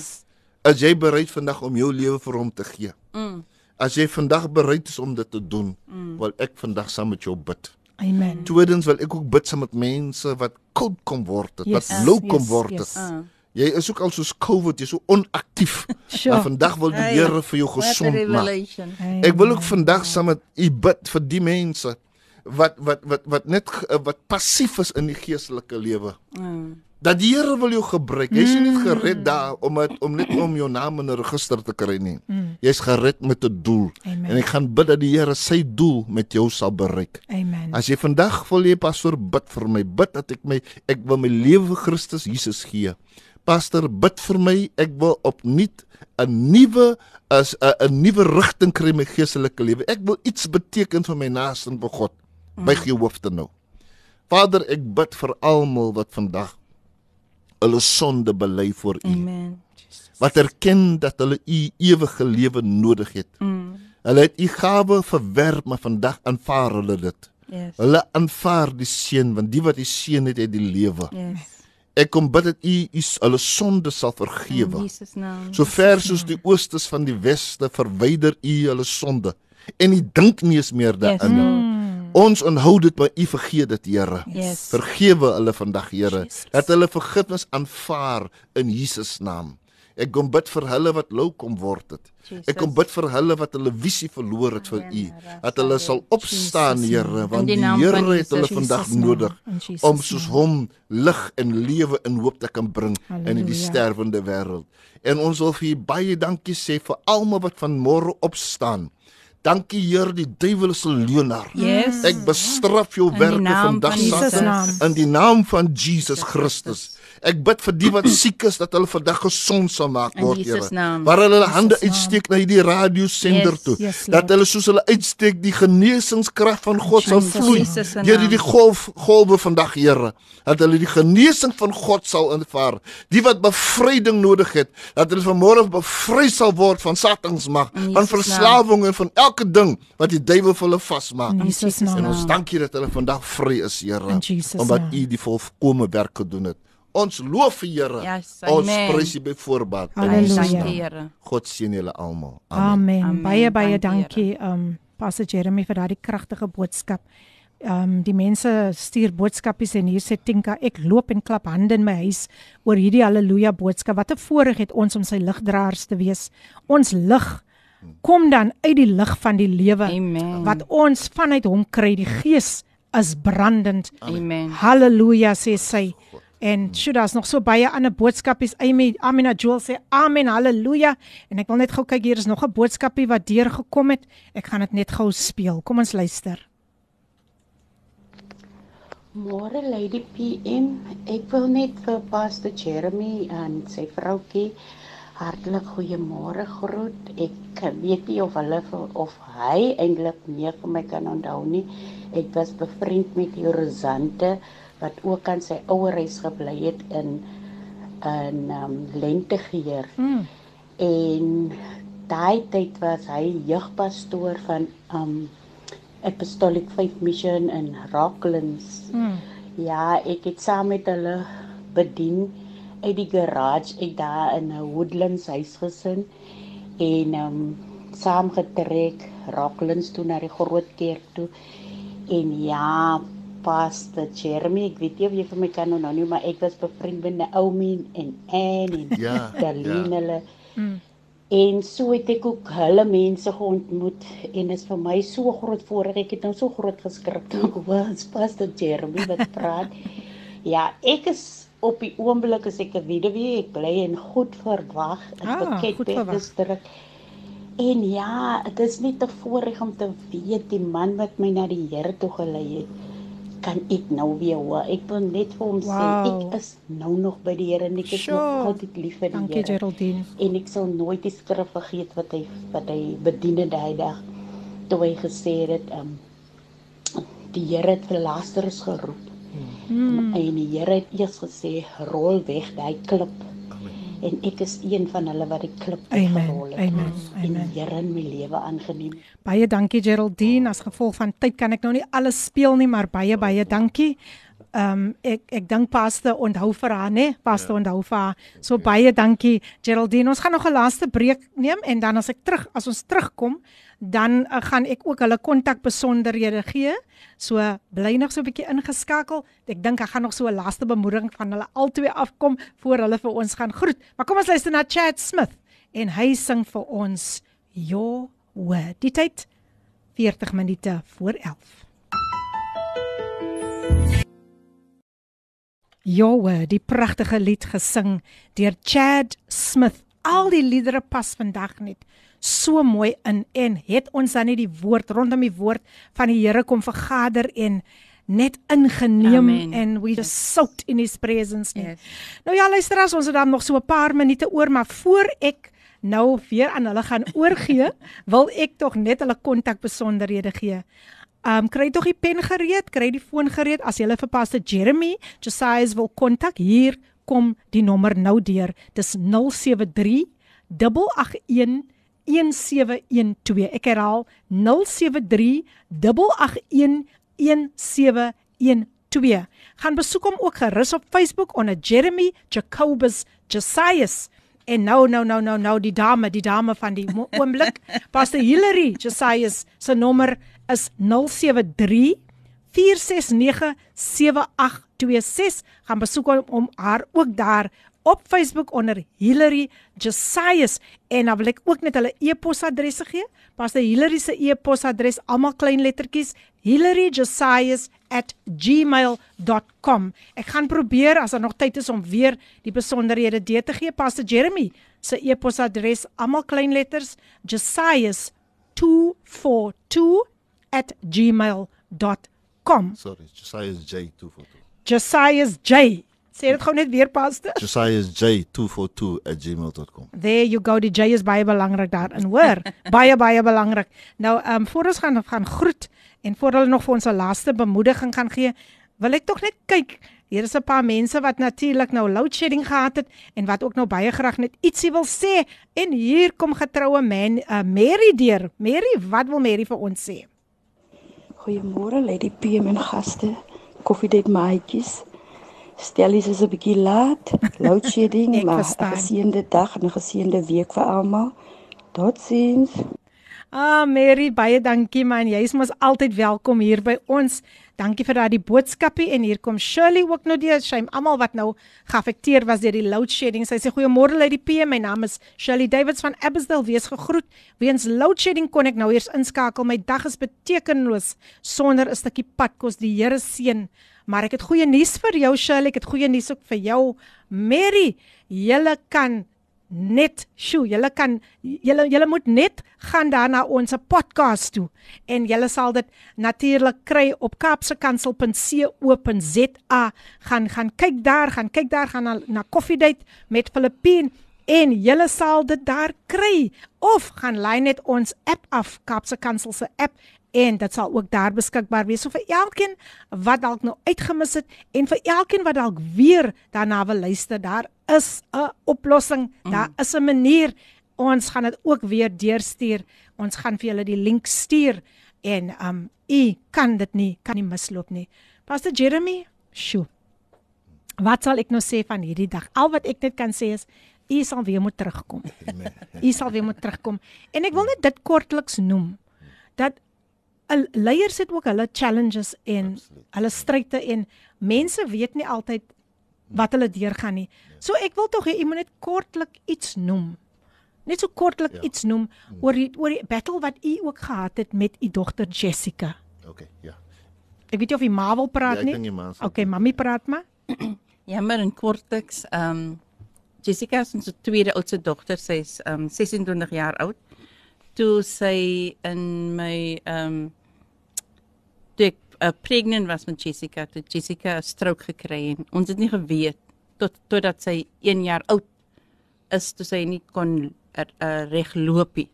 Is jy bereid vandag om jou lewe vir hom te gee? Mm. As jy vandag bereid is om dit te doen, wil ek vandag saam met jou bid. Amen. Tweedens wil ek ook bid saam met mense wat koud kom word, het, wat Yes, lou kom yes, word. yes. Ah. Jy is ook al soos COVID, jy's so onaktief. Sure. Maar vandag wil die Here vir jou gesond maak. Ek wil ook vandag saam met u bid vir die mense wat wat wat wat net ge- wat passief is in die geestelike lewe. Mm. Dat die Here wil jou gebruik. Jy's nie net gered daar om het, om net om jou naam in 'n register te kry nie. Jy's gered met 'n doel. Amen. En ek gaan bid dat die Here sy doel met jou sal bereik. Amen. As jy vandag wil jy pastoor bid vir my, bid dat ek my ek wil my lewe Christus Jesus gee. Pastor, bid vir my, ek wil opnuut 'n nuwe as 'n nuwe rigting kry in my geestelike lewe. Ek wil iets beteken vir my naaste en vir God. Buig jou hoofde nou. Vader, ek bid vir almal wat vandag hulle sonde bely voor U. Amen. Wat erken dat hulle U ewige lewe nodig het. Mm. Hulle het U gawe verwerp, maar vandag aanvaar hulle dit. Yes. Hulle aanvaar die seën want die wat die seën het, het die lewe. Yes. Ek kom bid dat U U hulle sonde sal In vergewe. Jesus naam. So ver soos die oostes van die weste verwyder U hulle sonde en U dink nie eens meer Yes, daarin. Ons onthou dit, maar U vergeet dit, Here. Yes. Vergewe hulle vandag, Here. Dat hulle vergifnis aanvaar in Jesus naam. Ek kom bid vir hulle wat lou kom word het. Ek kom bid vir hulle wat hulle visie verloor het vir U. Dat hulle sal opstaan, Here, want die Here het hulle Jesus. vandag Jesus nodig In Jesus om soos hom lig en lewe en hoop te kan bring in die Halleluja. sterwende wêreld. En ons wil vir U baie dankie sê vir almal wat vanmôre opstaan. Dankie Heer, die duiwel is 'n leienaar. Yes. Ek bestraf jou werke vandag van Satan, in die naam van Jesus Christus. Ek bid vir die wat siek is dat hulle vandag gesond sal maak word, Here. Waar hulle hulle hande uitsteek na hierdie radiosender Yes, toe. yes, dat Lord. hulle soos hulle uitsteek die genesingskrag van God sal vloei. Deur die golf golwe vandag, Here. Dat hulle die genesing van God sal aanvaar. Die wat bevryding nodig het, dat hulle vanmôre bevry sal word van Satans mag, van verslawing en van elke ding wat die duiwel vir hulle vasmaak. En ons dankie dat hulle vandag vry is, Here, omdat. U die volkomme werk gedoen het. Ons loof U, Here. Yes, ons amen. prys U by voorbaat. Dankie. Here. God seën julle almal. Amen. Amen. Amen. Baie baie Dankie, dankie um Pastor Jeremy vir daardie kragtige boodskap. Um die mense stuur boodskapies en hier sê Tinka, ek loop en klap hande in my huis oor hierdie haleluja boodskap. Wat 'n voorreg het ons om sy ligdraers te wees. Ons lig kom dan uit die lig van die lewe Amen. wat ons vanuit hom kry. Die Gees is brandend. Amen. Halleluja sê sy. En sjoe, daar's nog so baie ander boodskapies. Amy, Amina Joel sê amen, halleluja. En ek wil net gou kyk hier is nog 'n boodskapie wat deurgekom het. Ek gaan dit net gou speel. Kom ons luister. Môre Lady PM, ek wil net vir Pastor Jeremy en sy vroutjie hartlik goeiemôre groet. Ek weet nie of hulle of hy eintlik meer vir my kan onthou nie. Ek was bevriend met die Rosante wat ook aan sy ouer huis gebly het in in um, Lentegeer. Mm. En daai tyd was hy jeugpastoor van um Apostolic Faith Mission in Rocklands. Mm. Ja, ek het saam met hulle bedien uit die garage uit daar in 'n Woodlands huis gesin en um saamgetrek Rocklands toe na die groot kerk toe. En ja, Pastor Jeremy, ek weet nie of jy vir my kan onthou nie, maar ek was bevriend met Naomi en Anne en Ja, Darlene ja. hulle. Mm. En so het ek ook hulle mense geontmoet en dit is vir my so groot voorreg. Ek het nou so groot geskrik toe ek was Pastor Jeremy wat praat. ja, ek is op die oomblik as ek 'n weduwee, ek bly in goed verwag in Ah, Pakket Goed Verwag. distrik. En ja, dit is net 'n voorreg om te weet die man wat my na die Here toe gelei het, kan ek nou weer hoor. Ek wil net vir hom Wow. sê ek is nou nog by die Here en ek is Sure. nog altyd lief vir die Dankie Here Geraldine. en ek sal nooit die skrif vergeet wat hy wat hy bedien het daai dag. toe hy gesê het um die Here het vir Lazarus geroep. Hmm. En die Here het eers gesê rol weg daai klip. En ek is een van hulle wat die klip weggerol het. amen, En amen. die Here in my lewe aangeneem. Baie dankie Geraldine. As gevolg van tyd kan ek nou nie alles speel nie, maar baie baie dankie. Ehm um, ek ek dink paste onthou vir haar nê, paste ja. onthou vir haar. So okay. baie dankie Geraldine. Ons gaan nog 'n laaste breek neem en dan as ek terug as ons terugkom, dan uh, gaan ek ook hulle kontak besonderhede gee. So bly nog so 'n bietjie ingeskakel. Ek dink ek gaan nog so 'n laaste bemoediging van hulle albei afkom voor hulle vir ons gaan groet. Maar kom ons luister na Chad Smith en hy sing vir ons Your Word. Die tyd 40 minute voor 11. Your Word, die pragtige lied gesing deur Chad Smith. Al die liedere pas vandag net so mooi in en het ons dan nie die woord rondom die woord van die Here kom vergader en net ingeneem Amen. en we just soaked in his presence nie. Yes. Nou ja, luister as ons het dan nog so 'n paar minute oor, maar voor ek nou weer aan hulle gaan oorgee, wil ek tog net hulle kontak besonderhede gee. Um kry tog die pen gereed, kry die foon gereed as jy hulle vir Pastor Jeremy Josiah's wil kontak. Hier kom die nommer nou deur. Dis 073 881 1712. Ek herhaal 073 881 1712. Gaan besoek hom ook gerus op Facebook onder Jeremy Jacobus Josias. En nou nou nou nou nou die dame, die dame van die oomblik, Pastor Hillary Josias se nommer is 073 469 7826. Gaan besoek hom om haar ook daar op Facebook onder Hillary Josias en dan wil ek ook net hulle e-posadresse gee. Pastor Hillary se e-posadres almal klein lettertjies hillaryjosias@gmail.com. Ek gaan probeer as daar nog tyd is om weer die besonderhede deur te gee. Pastor Jeremy se e-posadres almal klein letters josias242@gmail.com. Sorry, Josiah is J242. Josias J. Sê dit gou net weer pastor. Josiah is J242@gmail.com. There you go. Die J is baie belangrik daarin, hoor. baie baie belangrik. Nou, ehm um, voor ons gaan gaan groet en voor hulle nog vir ons 'n laaste bemoediging gaan gee, wil ek tog net kyk. Hier is 'n paar mense wat natuurlik nou load shedding gehad het en wat ook nou baie graag net ietsie wil sê. En hier kom getroue man uh, Mary deur. Mary, wat wil Mary vir ons sê? Goeiemôre Lady PM en gaste. Koffiedייט maatjies. Stellies is 'n bietjie laat. Load shedding, maar 'n geseënde dag en 'n geseënde week vir almal. Totsiens. Ah Mary, baie dankie man. Jy is mos altyd welkom hier by ons. Dankie vir daardie boodskapie en hier kom Shirley ook nou deur. Sy almal wat nou geaffekteer was deur die load shedding. Sy sê goeiemôre uit die PM. My naam is Shirley Davids van Abbotsdale. Wees gegroet. Weens load shedding kon ek nou eers inskakel. My dag is betekenloos sonder 'n stukkie padkos. Die Here seën. Maar ek het goeie nuus vir jou Shirley. Ek het goeie nuus ook vir jou Mary. Julle kan net sjoe, julle kan julle julle moet net gaan daar na ons podcast toe en julle sal dit natuurlik kry op kapsekansel.co.za gaan gaan kyk daar, gaan kyk daar gaan na, na koffiedייט met Filippien en julle sal dit daar kry of gaan lei net ons app af Kapse Kansel se app en dit sal ook daar beskikbaar wees. So vir elkeen wat dalk nou uitgemis het en vir elkeen wat dalk weer daarna wil luister daar is 'n oplossing daar is 'n manier. Ons gaan dit ook weer deurstuur. Ons gaan vir julle die link stuur en um u kan dit nie kan nie misloop nie. Pastor Jeremy sjoe. Wat sal ek nou sê van hierdie dag? Al wat ek net kan sê is u sal weer moet terugkom. U sal weer moet terugkom. En ek wil net dit kortliks noem dat leiers het ook hulle challenges en Absoluut. hulle stryde en mense weet nie altyd wat hulle deurgaan nie. So ek wil tog hê u moet net kortlik iets noem. Net so kortlik Ja. iets noem oor die oor die battle wat u ook gehad het met u dogter Jessica. Okay, ja. Ek weet nie of u ma wil praat Ja, ek nie. dink die ma sal Okay, mami praat maar. Ja, maar in korteks, ehm um, Jessica is ons tweede oudste dogter. Sy's ehm um, 26 jaar oud. Toe sy in my ehm um, toe ek uh, pregnant was met Jessica, toe Jessica 'n stroke gekry en ons het nie geweet tot totdat sy 1 jaar oud is toe sy nie kon uh, uh, regloop nie.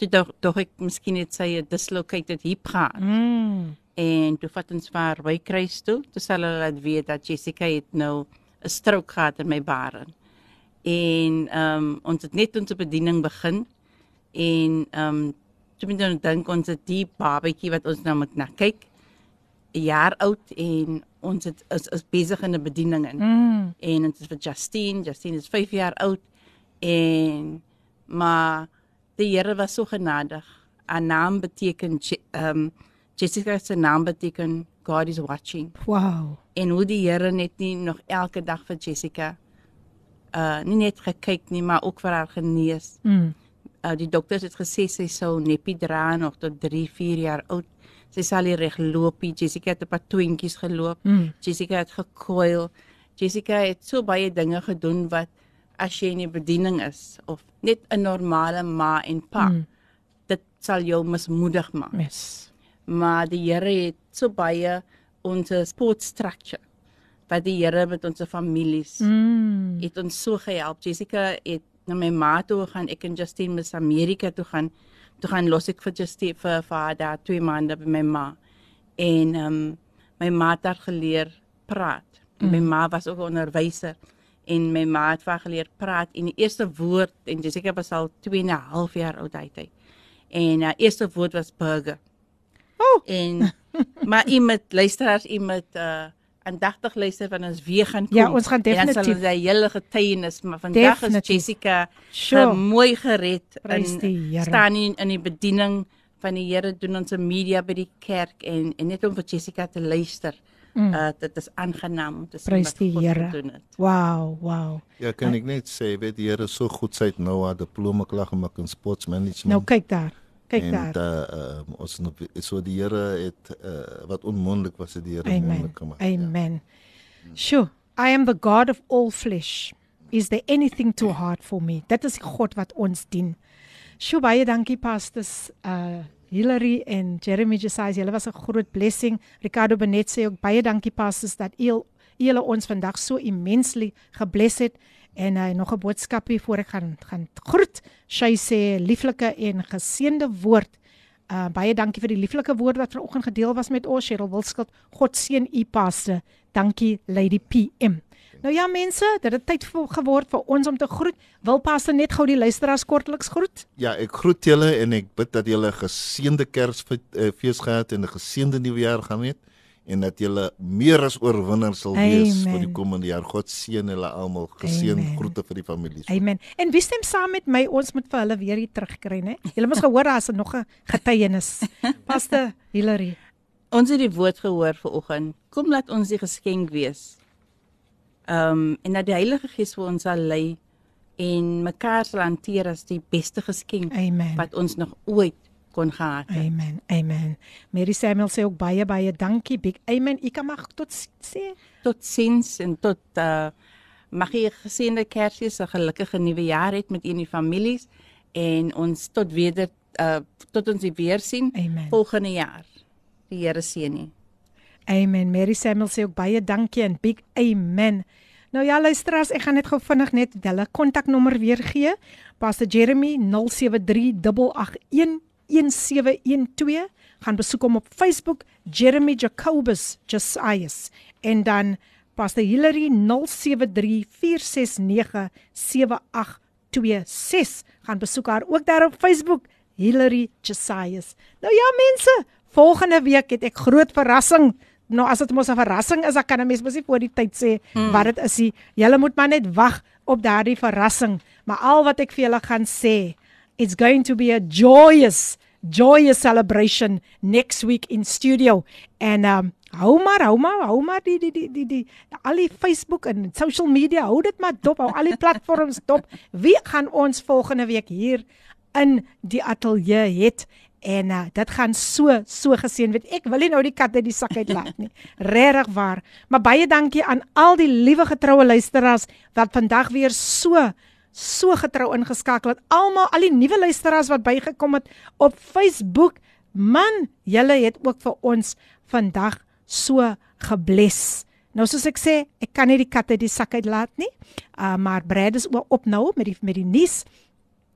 toe dog, dog ek miskien net sy 'n dislocated hip gehad. Mm. En toe vat ons vir haar by kruis toe. Toe sal hulle laat weet dat Jessica het nou 'n stroke gehad in my baren. En ehm um, ons het net ons bediening begin en ehm um, toe moet ons dink ons het die babatjie wat ons nou moet na kyk 'n jaar oud en ons het, is is besig in 'n bediening in. Mm. En dit is vir Justine. Justine is 5 jaar oud en maar die Here was so genadig. Haar naam beteken ehm um, Jessica se naam beteken God is watching. Wow. En hoe die Here net nie nog elke dag vir Jessica uh nie net gekyk nie, maar ook vir haar genees. Mm. Uh die dokters het gesê sy sou neppie dra nog tot 3, 4 jaar oud. Sy sal nie reg loop nie. Jessica het 'n paar twintjies geloop. Mm. Jessica het gekwyl. Jessica het so baie dinge gedoen wat as jy in die bediening is of net 'n normale ma en pa, Mm. dit sal jou mismoedig maak. Yes. Maar die Here het so baie ons support structure wat die Here met ons families Mm. het ons so gehelp. Jessica het na my ma toe gaan, ek en Justine mis Amerika toe gaan. Toe gaan los ek vir Justine vir vir haar daar twee maande by my ma. En ehm um, my ma het daar geleer praat. Mm. My ma was ook 'n onderwyser en my ma het vir haar geleer praat en die eerste woord en Jessica was al 2 en 'n half jaar oud uit hy. En haar uh, eerste woord was burger. Oh. En maar iemand luisteraars iemand uh aandagtig luister van ons weer gaan kom. Ja, ons gaan En dan definitief. sal die hele getuienis, maar vandag Definitief. is Jessica Sure. ge- mooi gered die Here. staan in in die bediening van die Here doen ons 'n media by die kerk en en net om vir Jessica te luister. Mm. Uh dit is aangenaam om te sien Prys wat die God Here. gedoen het. Wow, wow. Ja, kan ek net sê, weet die Here so goed sy het nou haar diploma klaar gemaak in sportsmanagement. Nou kyk daar. Kyk en, daar. Uh, uh, ons nou so die Here het uh, wat onmoontlik was het die Here Amen. moontlik gemaak. Amen. Sure. I am the God of all flesh. Is there anything too hard for me? Dit is God wat ons dien. Sjoe baie dankie pastors uh Hilary en Jeremy Josiah. Julle was 'n groot blessing. Ricardo Benet sê ook baie dankie pastors dat u julle ons vandag so immensely gebless het en hy uh, nog 'n boodskapie voor ek gaan gaan groet. Sy sê lieflike en geseënde woord Uh baie dankie vir die lieflike woord wat vanoggend gedeel was met ons Cheryl Wilskut. God seën u paste. Dankie Lady PM. Nou ja mense, dit het tyd vir geword vir ons om te groet. Wil paste net gou die luisteraars kortliks groet? Ja, ek groet julle en ek bid dat julle 'n geseënde Kersfees gehad en 'n geseënde nuwe jaar gaan hê en dat julle meer as oorwinnaars sal wees vir die Amen. komende jaar. God seën julle almal. Geseën Amen. groete vir die families. Amen. En wie stem saam met my? Ons moet vir hulle weer hier terugkry, né? Julle moes gehoor daar's nog 'n getuienis. Paste Hilary. Ons het die woord gehoor vanoggend. Kom laat ons die geskenk wees. Ehm um, en dat die Heilige Gees vir ons sal lei en mekaar sal hanteer as die beste geskenk Amen. wat ons nog ooit kon gehad het. Amen. Amen. Mary Samuel sê ook baie baie dankie. Big amen. Ek kan mag tot sê. Tot sins en tot uh mag jy geseënde Kersfees, 'n gelukkige nuwe jaar hê met u en die families en ons tot weder uh tot ons weer sien Amen. volgende jaar. Die Here seën u. Amen. Mary Samuel sê ook baie dankie en big amen. Nou ja, luisteraars, ek gaan net gou vinnig net hulle kontaknommer weer gee. Pastor Jeremy 0738811712 gaan besoek hom op Facebook Jeremy Jacobus Josias en dan Pastor Hilary 0734697826 gaan besoek haar ook daar op Facebook Hilary Josias. Nou ja mense, volgende week het ek groot verrassing. Nou as dit mos 'n verrassing is, dan kan 'n mens mos nie voor die tyd sê Hmm. wat dit is nie. Julle moet maar net wag op daardie verrassing. Maar al wat ek vir julle gaan sê, it's going to be a joyous joyous celebration next week in studio. En um hou maar, hou maar, hou maar die die die die die al die Facebook en social media, hou dit maar dop, hou al die platforms dop. Wie gaan ons volgende week hier in die ateljee het? En uh, dit gaan so so geseën weet. Ek wil nie nou die kat uit die sak uitlaat nie. Regtig waar. Maar baie dankie aan al die liewe getroue luisteraars wat vandag weer so so getrou ingeskakel het. Almal, al die nuwe luisteraars wat bygekom het op Facebook. Man, julle het ook vir ons vandag so gebless. Nou soos ek sê, ek kan nie die kat uit die sak uitlaat nie. Uh maar Brad is ook op nou met die met die nuus.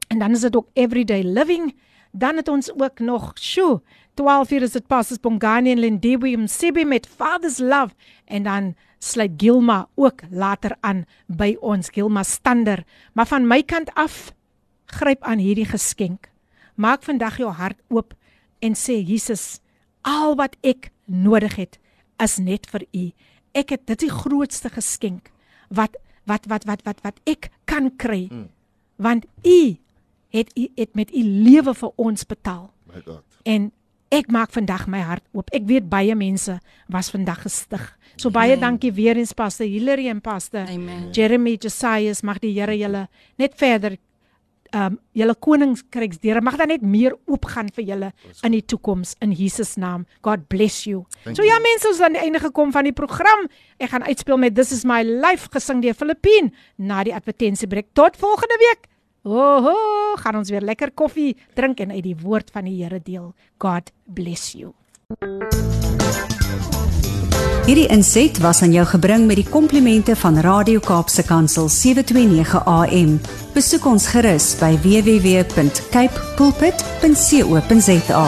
En dan is dit ook everyday living Dan het ons ook nog, sjoe, 12 uur is dit pas as Bongani en Lindiwe Msibi met Father's Love en dan sluit Gilma ook later aan by ons Gilma Stander. Maar van my kant af gryp aan hierdie geskenk. Maak vandag jou hart oop en sê Jesus, al wat ek nodig het is net vir U. Ek het dit die grootste geskenk wat wat wat wat wat wat ek kan kry. Mm. Want U het U het met U lewe vir ons betaal. My God. En ek maak vandag my hart oop. Ek weet baie mense was vandag gestig. So baie Amen. dankie weer eens Pastor Hilary en Pastor Amen. Jeremy Josias mag die Here julle net verder um julle koninkryksdeure mag dan net meer oopgaan vir julle in die toekoms in Jesus naam. God bless you. Thank so you. ja mense, ons is aan die einde gekom van die program. Ek gaan uitspeel met This is my life gesing deur Filippine na die advertensiebreek. Tot volgende week. Oho, gaan ons weer lekker koffie drink en uit die woord van die Here deel. God bless you. Hierdie inset was aan jou gebring met die komplimente van Radio Kaapse Kansel 729 AM. Besoek ons gerus by www.cape pulpit.co.za.